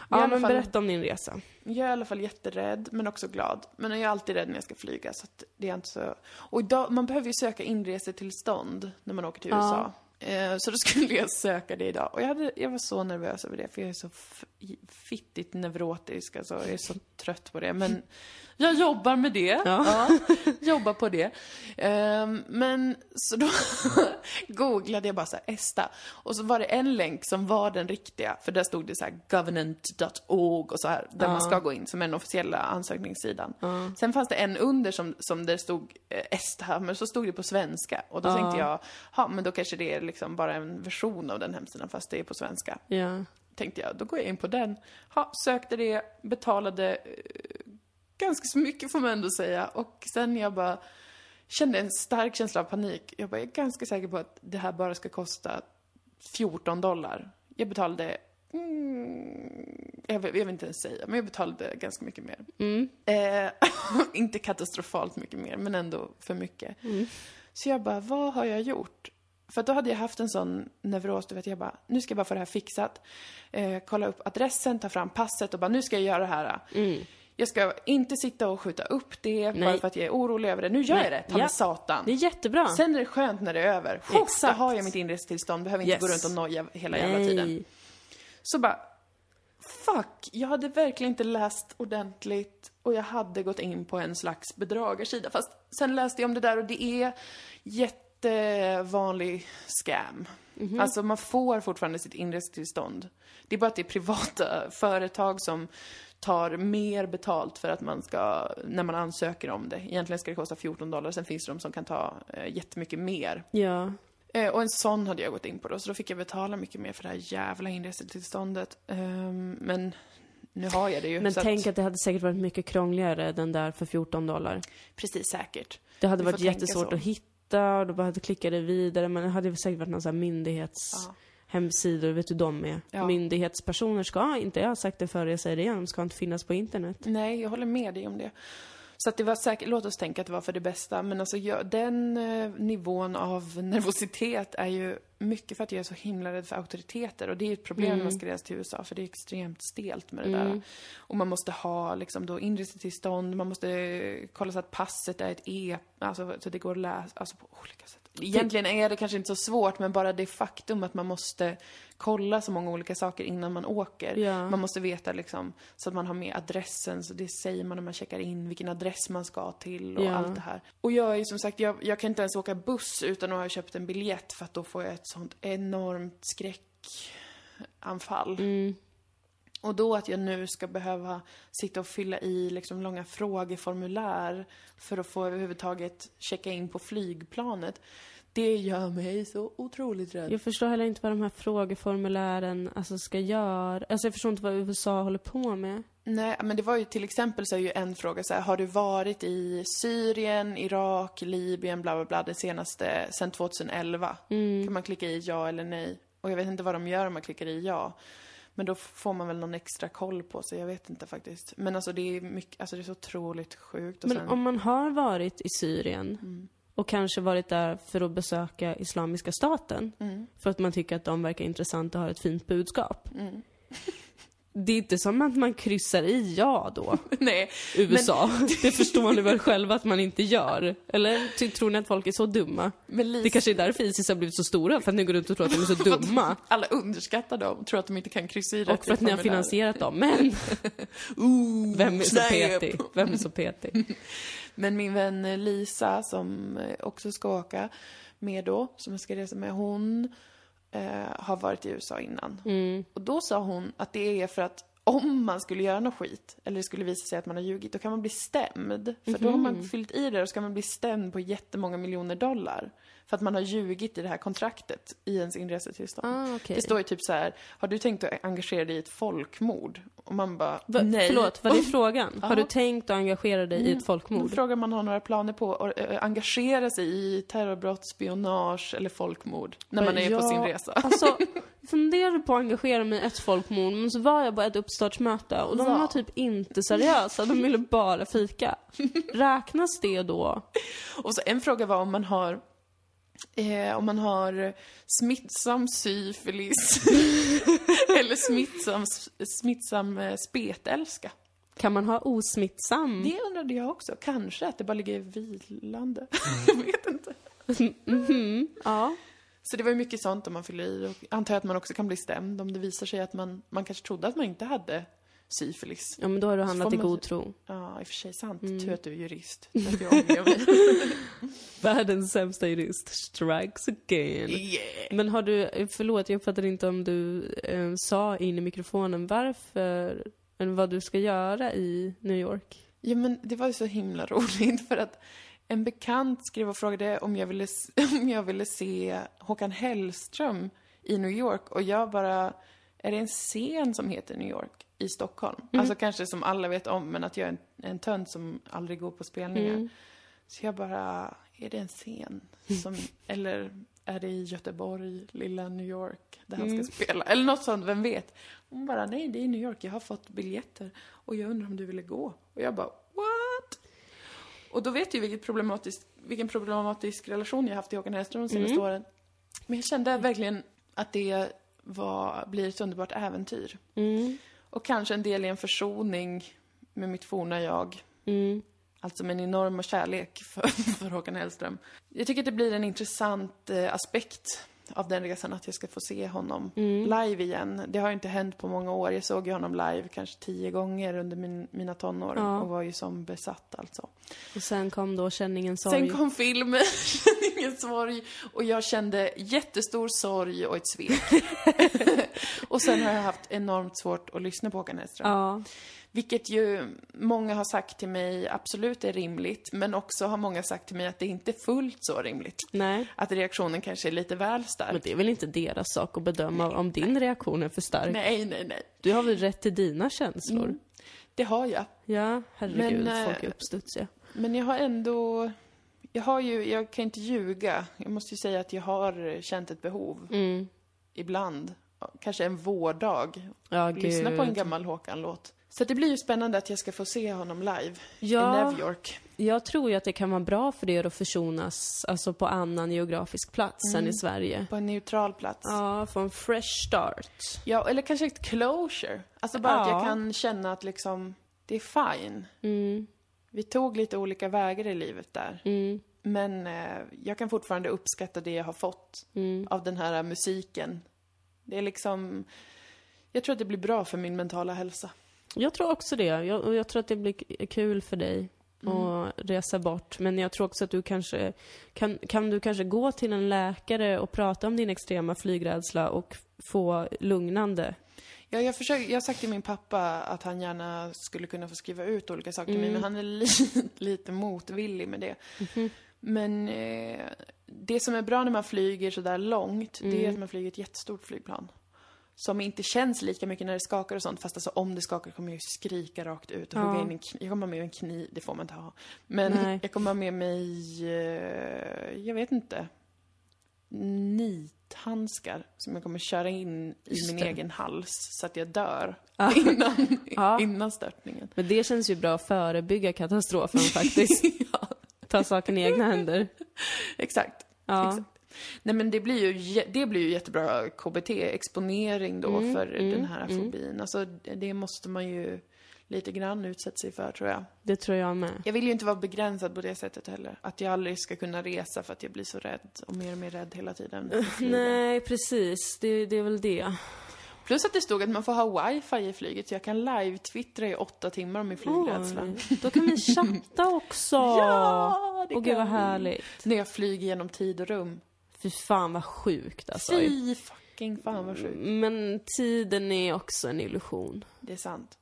Ja, men fall- berätta om din resa. Jag är i alla fall jätterädd, men också glad. Men jag är alltid rädd när jag ska flyga, så att det är inte så... Och idag, man behöver ju söka inresetillstånd när man åker till Ja. USA. Eh, Så då skulle jag söka det idag. Och jag, hade, jag var så nervös över det, för jag är så fittigt neurotisk, alltså jag är så trött på det. Men jag jobbar med det. Ja. jobbar på det. Ehm, men så då googlade jag bara så här, ESTA. Och så var det en länk som var den riktiga, för där stod det så här government.org och så här, där man ska gå in som är den officiella ansökningssidan. Sen fanns det en under som, som där stod eh, ESTA, men så stod det på svenska. Och då tänkte jag, ja men då kanske det är liksom bara en version av den hemsidan fast det är på svenska Ja. Tänkte jag, då går jag in på den. Ha, sökte det, betalade eh, ganska så mycket får man ändå säga. Och sen jag bara kände en stark känsla av panik. Jag bara, jag är ganska säker på att det här bara ska kosta 14 dollar. Jag betalade Mm, jag, vill, jag vill inte ens säga, men jag betalade ganska mycket mer. Eh, inte katastrofalt mycket mer, men ändå för mycket. Så jag bara, vad har jag gjort? För då hade jag haft en sån neuros, du vet, jag bara, nu ska jag bara få det här fixat. Eh, kolla upp adressen, ta fram passet och bara, nu ska jag göra det här. Jag ska inte sitta och skjuta upp det bara för att jag är orolig över det. Nu gör Nej. jag det, ta Ja. mig satan. Det är jättebra. Sen är det skönt när det är över. Exakt. har jag mitt inresetillstånd, behöver inte Yes. gå runt och noja hela jävla tiden. Nej. Så bara, fuck, jag hade verkligen inte läst ordentligt och jag hade gått in på en slags bedragarsida. Fast sen läste jag om det där och det är jättevanlig scam. Alltså man får fortfarande sitt inresetillstånd. Det är bara att det är privata företag som tar mer betalt för att man ska, när man ansöker om det. Egentligen ska det kosta 14 dollar, sen finns det de som kan ta eh, jättemycket mer. Ja. Eh, och en sån hade jag gått in på då, så då fick jag betala mycket mer för det här jävla inresetillståndet. Ehm, men nu har jag det ju. Men tänk att det hade säkert varit mycket krångligare den där för 14 dollar. Precis säkert. Det hade Du varit jättesvårt att hitta och då behövde klicka det vidare. Men det hade säkert varit någon sån här myndighets... Ja. Hemsidor, vet du de är. Ja. Myndighetspersoner ska inte, jag har sagt det förr, jag säger det igen, de ska inte finnas på internet. Nej, jag håller med dig om det. Så att det var säkert, låt oss tänka att det var för det bästa. Men alltså jag, den eh, nivån av nervositet är ju mycket för att jag är så himla rädd för auktoriteter. Och det är ett problem när man ska resa till USA, för det är extremt stelt med det där. Och man måste ha liksom då inresetillstånd, man måste kolla så att passet är ett E, alltså så det går att läsa, alltså på olika sätt. Egentligen är det kanske inte så svårt, men bara det faktum att man måste kolla så många olika saker innan man åker. Ja. Man måste veta liksom, så att man har med adressen, så det säger man när man checkar in, vilken adress man ska till och Ja. allt det här. Och jag är som sagt, jag, jag kan inte ens åka buss utan att ha köpt en biljett för att då får jag ett sånt enormt skräckanfall. Mm. Och då att jag nu ska behöva sitta och fylla i liksom långa frågeformulär för att få överhuvudtaget checka in på flygplanet. Det gör mig så otroligt rädd. Jag förstår heller inte vad de här frågeformulären alltså, ska göra. Alltså jag förstår inte vad USA håller på med. Nej, men det var ju till exempel så är ju en fråga så här, har du varit i Syrien, Irak, Libyen, bla bla bla, det senaste, sen 2011? Kan man klicka i ja eller nej? Och jag vet inte vad de gör om man klickar i ja. Men då får man väl någon extra koll på sig, jag vet inte faktiskt. Men alltså det är mycket, alltså det är så otroligt sjukt. Och Men sen, om man har varit i Syrien Mm. och kanske varit där för att besöka Islamiska staten, Mm. för att man tycker att de verkar intressanta och har ett fint budskap. Mm. Det är inte som att man kryssar i ja då, nej, USA. Det förstår ni väl själva att man inte gör? Eller tror ni att folk är så dumma? men Lisa, Det kanske är därför Isis har blivit så stora, för att ni går runt och tror att de är så dumma. alla underskattar dem, tror att de inte kan kryssa i rätt Och för att ni har finansierat dem. Men Ooh, vem är så petig? Vem är så petig? Men min vän Lisa, som också ska åka med då, som jag ska resa med, hon eh, har varit i USA innan. Mm. Och då sa hon att det är för att om man skulle göra något skit, eller det skulle visa sig att man har ljugit, då kan man bli stämd. För då har man fyllt i det och så kan man bli stämd på jättemånga miljoner dollar. För att man har ljugit i det här kontraktet i ens inresetillstånd. Ah, okej. Det står ju typ så här, har du tänkt att engagera dig i ett folkmord? Och man bara, Va, nej. Förlåt, var det frågan? Har Ja. du tänkt att engagera dig i ett Då folkmord? frågar man har några planer på att eh, engagera sig i terrorbrott, spionage eller folkmord när man är på sin resa. Alltså, funderade på att engagera mig i ett folkmord, men så var jag på ett uppstartsmöte och de Ja. var typ inte seriösa, de ville bara fika. Räknas det då? Och så en fråga var om man har Eh, om man har smittsam syfilis eller smittsam, smittsam eh, spetälska. Kan man ha osmittsam? Det undrade jag också. Kanske att det bara ligger vilande. jag vet inte. Mhm, ja. Så det var ju mycket sånt om man fyller i och antar jag att man också kan bli stämd om det visar sig att man, man kanske trodde att man inte hade syfilis. Ja, men då har du handlat i man- god tro. Ja, i och för sig sant. Mm. Tur att du är jurist. Jag. Världens sämsta jurist strikes again. yeah. Men har du, förlåt jag uppfattade inte om du eh, sa in i mikrofonen varför, eller vad du ska göra i New York. Ja, men det var ju så himla roligt för att en bekant skrev och frågade om jag ville, om jag ville se Håkan Hellström i New York och jag bara, är det en scen som heter New York i Stockholm? Alltså kanske som alla vet om, men att jag är en, en tönt som aldrig går på spelningar. Så jag bara, är det en scen? Som, eller är det i Göteborg, lilla New York, där han ska spela? Eller något sånt, vem vet? Hon bara, nej det är New York, jag har fått biljetter och jag undrar om du ville gå? Och jag bara, what? Och då vet du ju vilket problematisk, vilken problematisk relation jag haft till Håkan Hellström de senaste åren. Men jag kände verkligen att det var, blir ett underbart äventyr. Mm. Och kanske en del i en försoning med mitt forna jag. Mm. Alltså med en enorm kärlek för, för Håkan Hellström. Jag tycker att det blir en intressant eh, aspekt av den resan att jag ska få se honom live igen. Det har ju inte hänt på många år. Jag såg ju honom live kanske tio gånger under min, mina tonår Ja. och var ju som besatt alltså. Och sen kom då känningen sorg. Sen kom filmen, ingen sorg, och jag kände jättestor sorg och ett svek. och sen har jag haft enormt svårt att lyssna på Håkan Hellström. Ja. Vilket ju många har sagt till mig absolut är rimligt, men också har många sagt till mig att det inte är fullt så rimligt. Nej. Att reaktionen kanske är lite väl Men stark. det är väl inte deras sak att bedöma om din reaktion är för stark? Nej, nej, nej. Du har väl rätt till dina känslor? Mm. Det har jag. Ja, herregud, Men, eh, folk är uppstudsiga. Men jag har ändå... Jag har ju, jag kan inte ljuga. Jag måste ju säga att jag har känt ett behov Mm. ibland. Kanske en vårdag. Ja, Lyssna på en gammal Håkan-låt. Så det blir ju spännande att jag ska få se honom live i Ja. New York. Jag tror ju att det kan vara bra för er att försonas, alltså på annan geografisk plats än i Sverige. På en neutral plats. Ja, få en fresh start. Ja, eller kanske ett closure. Alltså bara att Ja. jag kan känna att liksom, det är fine. Mm, Vi tog lite olika vägar i livet där. mm, Men eh, jag kan fortfarande uppskatta det jag har fått mm. av den här musiken. Det är liksom, jag tror att det blir bra för min mentala hälsa. Jag tror också det. Jag, jag tror att det blir kul för dig Mm. att resa bort. Men jag tror också att du kanske, kan, kan du kanske gå till en läkare och prata om din extrema flygrädsla och få lugnande? Ja, jag, försöker, jag har sagt till min pappa att han gärna skulle kunna få skriva ut olika saker till mig, men han är li, lite motvillig med det. Men eh, det som är bra när man flyger så där långt, det är att man flyger ett jättestort flygplan. Som inte känns lika mycket när det skakar och sånt, fast alltså om det skakar kommer jag ju skrika rakt ut och Ja. hugga in en kniv. Jag kommer ha med mig en kniv, det får man inte ha. Men Nej. jag kommer ha med mig, eh, jag vet inte, nithandskar som jag kommer köra in i Just min det. egen hals så att jag dör Ja. innan, Ja. innan störtningen. Men det känns ju bra att förebygga katastrofen faktiskt. Ta saken i egna händer. Exakt. Exakt. Nej men det blir ju, det blir ju jättebra KBT, exponering då Mm, för den här fobin. Alltså det- måste man ju lite grann utsätta sig för tror jag. Det tror jag med. Jag vill ju inte vara begränsad på det sättet heller. Att jag aldrig ska kunna resa för att jag blir så rädd och mer och mer rädd hela tiden. Nej, precis. Det, det är väl det. Plus att det stod att man får ha wifi i flyget så jag kan live-twittra i åtta timmar om min flygrädsla. Oj, Då kan vi chatta också! Ja, det Åh gud vad kan härligt. När jag flyger genom tid och rum. Fy fan vad sjukt alltså. Fy fucking fan vad sjukt. Men tiden är också en illusion. Det är sant.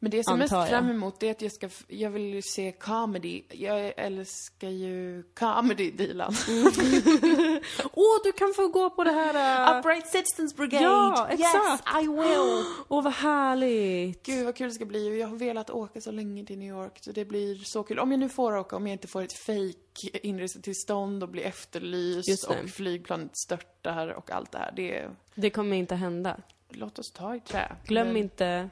Men det som jag mest fram emot är att jag ska, jag vill ju se comedy. Jag älskar ju comedy, Dilan. Åh, du kan få gå på det här... äh, Upright Citizens Brigade! Ja, exakt. Yes, I will! Åh, vad härligt! Gud vad kul det ska bli. Jag har velat åka så länge till New York, så det blir så kul. Om jag nu får åka, om jag inte får ett fake inresetillstånd och blir efterlyst och flygplanet störtar och allt det här. Det, Det kommer inte hända. låt oss ta i trä. Glöm Men- inte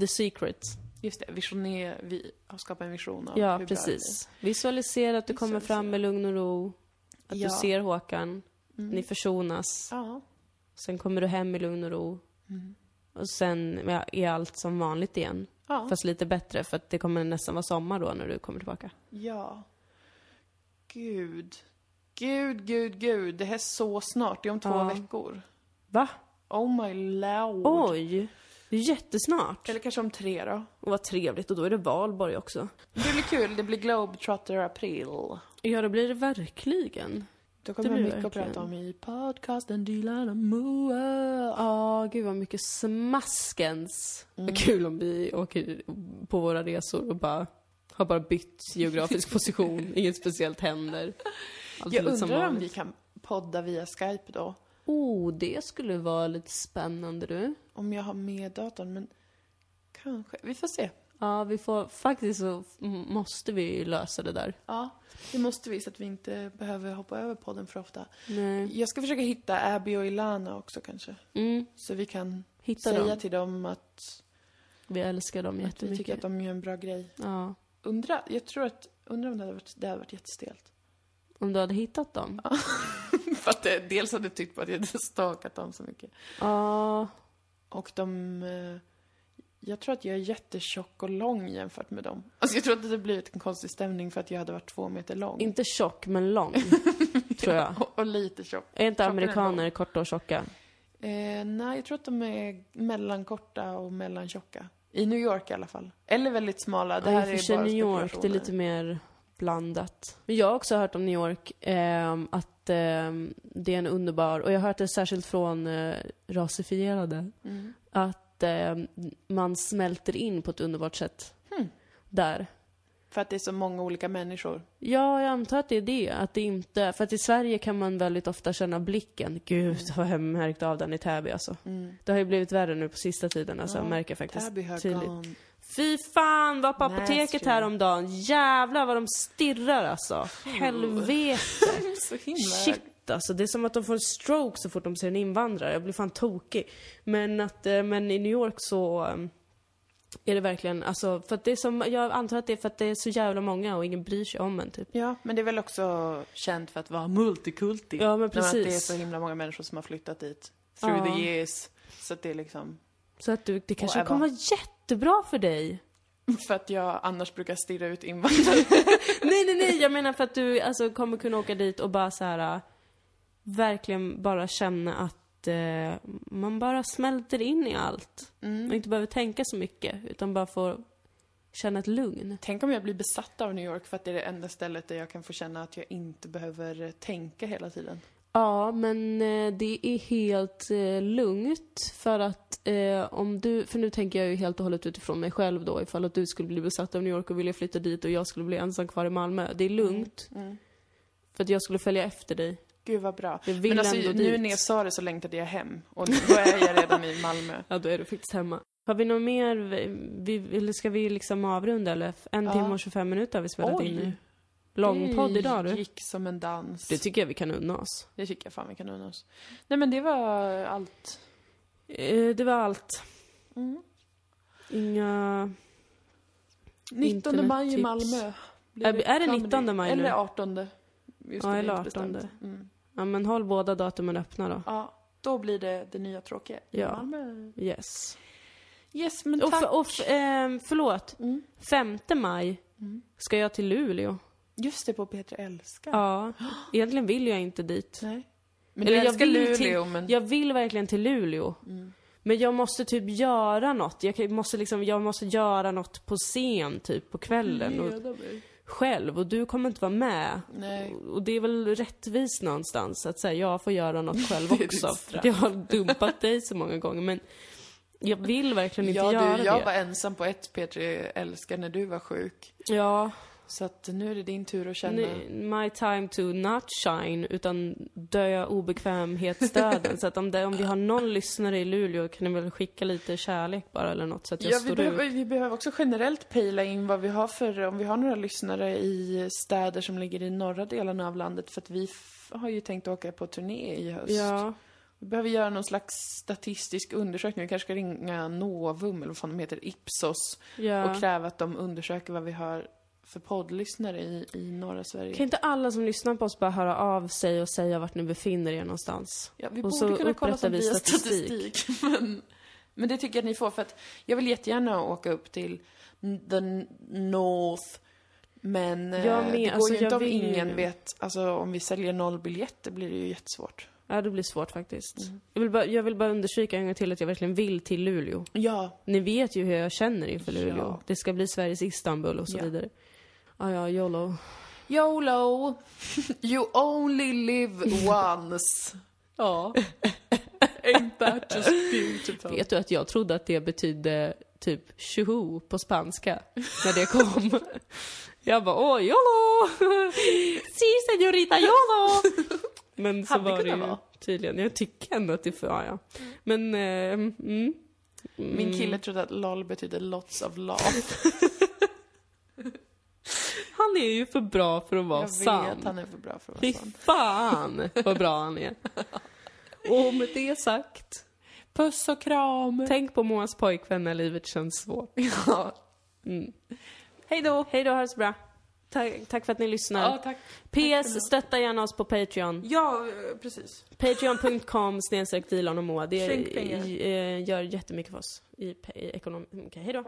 the secret. Just det, visioner, vi har skapat en vision av Ja, hur bra det precis. Visualisera att du kommer fram med lugn och ro. Att Ja. du ser Håkan. Ni försonas. blir. Ja. Sen kommer du hem i lugn och ro. Och sen ja, är allt som vanligt igen. Ja. Fast lite bättre för att det kommer nästan vara sommar då när du kommer tillbaka. Ja. Gud. gud, gud, gud. Det här är så snart. Det är om två Ja. veckor. Va? Oh my lord. Oj! Det är jättesnart. Eller kanske om tre då. Och vad trevligt, och då är det valborg också. Det blir kul. Det blir Globetrotter april. Ja, det blir det verkligen. Då kommer Det mycket att verkligen. prata om i podcasten Dilan och Moa. Ja, gud vad mycket smaskens. Vad kul om vi åker på våra resor och bara har bara bytt geografisk position, inget speciellt händer. Allt Jag undrar om vi kan podda via Skype då. Oh, det skulle vara lite spännande du. Om jag har med datorn, men kanske. Vi får se. Ja, vi får, faktiskt så måste vi lösa det där. Ja, det måste vi så att vi inte behöver hoppa över podden för ofta. Nej. Jag ska försöka hitta Abby och Ilana också kanske. Mm, Så vi kan hitta säga dem. till dem att, Vi älskar dem att vi tycker jättemycket. att de gör en bra grej. Ja. Undra, jag tror att, undrar om det hade varit, det hade varit jättestelt. Om du hade hittat dem? för att det, dels hade jag tyckt på att jag hade stakat dem så mycket. Ja. Och de... eh, Jag tror att jag är jättetjock och lång jämfört med dem. Alltså jag tror att det hade blivit en konstig stämning för att jag hade varit två meter lång. Inte tjock, men lång. tror jag. och, och lite tjock. Är inte Tjockare än amerikaner korta och tjocka? Eh, nej, jag tror att de är mellankorta och mellantjocka. I New York i alla fall. Eller väldigt smala. Det Ja, här och är bara New York, det är lite mer blandat. Men jag har också hört om New York, ehm, att ehm, det är en underbar, och jag har hört det särskilt från eh, rasifierade, Mm. att ehm, man smälter in på ett underbart sätt. Hmm. Där. För att det är så många olika människor. Ja, jag antar att det är det. Att det inte, för att i Sverige kan man väldigt ofta känna blicken. Gud, vad jag märkt av den i Täby alltså. Mm. Det har ju blivit värre nu på sista tiden, alltså. Ja, jag märker faktiskt Täby har tydligt. gone. Fy fan, var på apoteket häromdagen. Jävlar vad de stirrar alltså. Helvete. Så himla... Shit alltså. Det är som att de får en stroke så fort de ser en invandrare. Jag blir fan tokig. Men att, eh, men i New York så eh, är det verkligen, alltså, för att det är som, jag antar att det är för att det är så jävla många och ingen bryr sig om en typ. Ja, men det är väl också känt för att vara multikulti. Ja, men Nej, Att det är precis. så himla många människor som har flyttat dit. Through Ja. the years. Så att det är liksom... Så att du, det kanske kommer vara jättebra för dig. För att jag annars brukar stirra ut invandrare. nej, nej, nej, jag menar för att du alltså, kommer kunna åka dit och bara så här äh, verkligen bara känna att eh, man bara smälter in i allt. Mm. Man inte behöver tänka så mycket, utan bara får känna ett lugn. Tänk om jag blir besatt av New York för att det är det enda stället där jag kan få känna att jag inte behöver eh, tänka hela tiden. Ja, men eh, det är helt eh, lugnt för att eh, om du, för nu tänker jag ju helt och hållet utifrån mig själv då, ifall att du skulle bli besatt av New York och vilja flytta dit och jag skulle bli ensam kvar i Malmö. Det är lugnt, Mm. för att jag skulle följa efter dig. Gud vad bra. Jag vill Men alltså ändå nu dit. när jag sa det så längtade jag hem. Och då är jag redan i Malmö. Ja, då är du faktiskt hemma. Har vi något mer, vi, eller ska vi liksom avrunda eller? En Ja. timme och 25 minuter har vi spelat Oj. in nu. Långpodd idag Det du. gick som en dans. Det tycker jag vi kan unna oss. Det tycker jag fan vi kan unna oss. Nej men det var allt. Eh, det var allt. Mm. Inga... 19 maj i. Malmö. Är- är det comedy. 19 maj nu? Eller 18. Just Ja, det, det eller inte bestämt. 18. Mm. Ja men håll båda datumen öppna då. Ja, då blir det det nya tråkiga i Ja. Malmö. Yes. Yes, men Och, tack. och f- ehm, förlåt. Mm. 5 maj ska jag till Luleå. Just det, på Petra älskar. Ja. Egentligen vill jag inte dit. Nej. Men Eller jag vill Luleå, till- men... Jag vill verkligen till Luleå. Men jag måste typ göra något. Jag måste liksom, jag måste göra något på scen typ på kvällen. Och, själv. Och du kommer inte vara med. Nej. Och det är väl rättvist någonstans att säga jag får göra något själv också. straff. jag har dumpat dig så många gånger. Men jag vill verkligen inte Ja, göra du, jag det. var ensam på ett P3 älskar när du var sjuk. Ja, Så att nu är det din tur att känna... My time to not shine, utan dö obekvämhetsdöden. så att om, det, om vi har någon lyssnare i Luleå kan ni väl skicka lite kärlek bara eller något så att jag Ja, vi står behöver, ut. vi behöver också generellt pejla in vad vi har för, om vi har några lyssnare i städer som ligger i norra delen av landet. För att vi har ju tänkt åka på turné i höst. Ja, Vi behöver göra någon slags statistisk undersökning. Vi kanske ska ringa Novum, eller vad fan de heter, Ipsos. ja. Och kräva att de undersöker vad vi har för poddlyssnare i, i norra Sverige. Kan inte alla som lyssnar på oss bara höra av sig och säga vart ni befinner er någonstans? Ja, vi Och borde så kunna kolla sånt vi via statistik. statistik. men, men det tycker jag att ni får, för att jag vill jättegärna åka upp till the North Men eh, Jag med, det går alltså, ju inte om vill ingen vet, alltså om vi säljer noll biljetter blir det ju jättesvårt. Ja, det blir svårt faktiskt. Mm. Jag, vill bara, jag vill bara understryka en gång till att jag verkligen vill till Luleå. Ja, Ni vet ju hur jag känner inför Luleå. Ja. Det ska bli Sveriges Istanbul och så Ja. vidare. Ja, ja, YOLO. YOLO! You only live once. Ja. Ain't that just beautiful? Vet du att jag trodde att det betydde typ tjoho på spanska när det kom? Jag bara åh, YOLO! Si, señorita YOLO! Men så Hade var det ju vara. tydligen. Jag tycker ändå att det får, ja, ja. Men, eh, mm. Min kille trodde att LOL betydde lots of love. Han är ju för bra för att vara Jag sann. vet, han är för bra för att Fy vara sann. fan vad bra han är. Och med det sagt, Puss och kram! tänk på Moas pojkvän när livet känns svårt. Ja. Mm. Hej då! Hej då, ha det så bra. Tack, tack för att ni lyssnar. Ja, tack. PS, stötta gärna oss på Patreon. Ja, eh, precis. Patreon.com snedstreck Dilan och Moa. Det Skänk pengar. gör jättemycket för oss i, i ekonomi. Okej, hej då.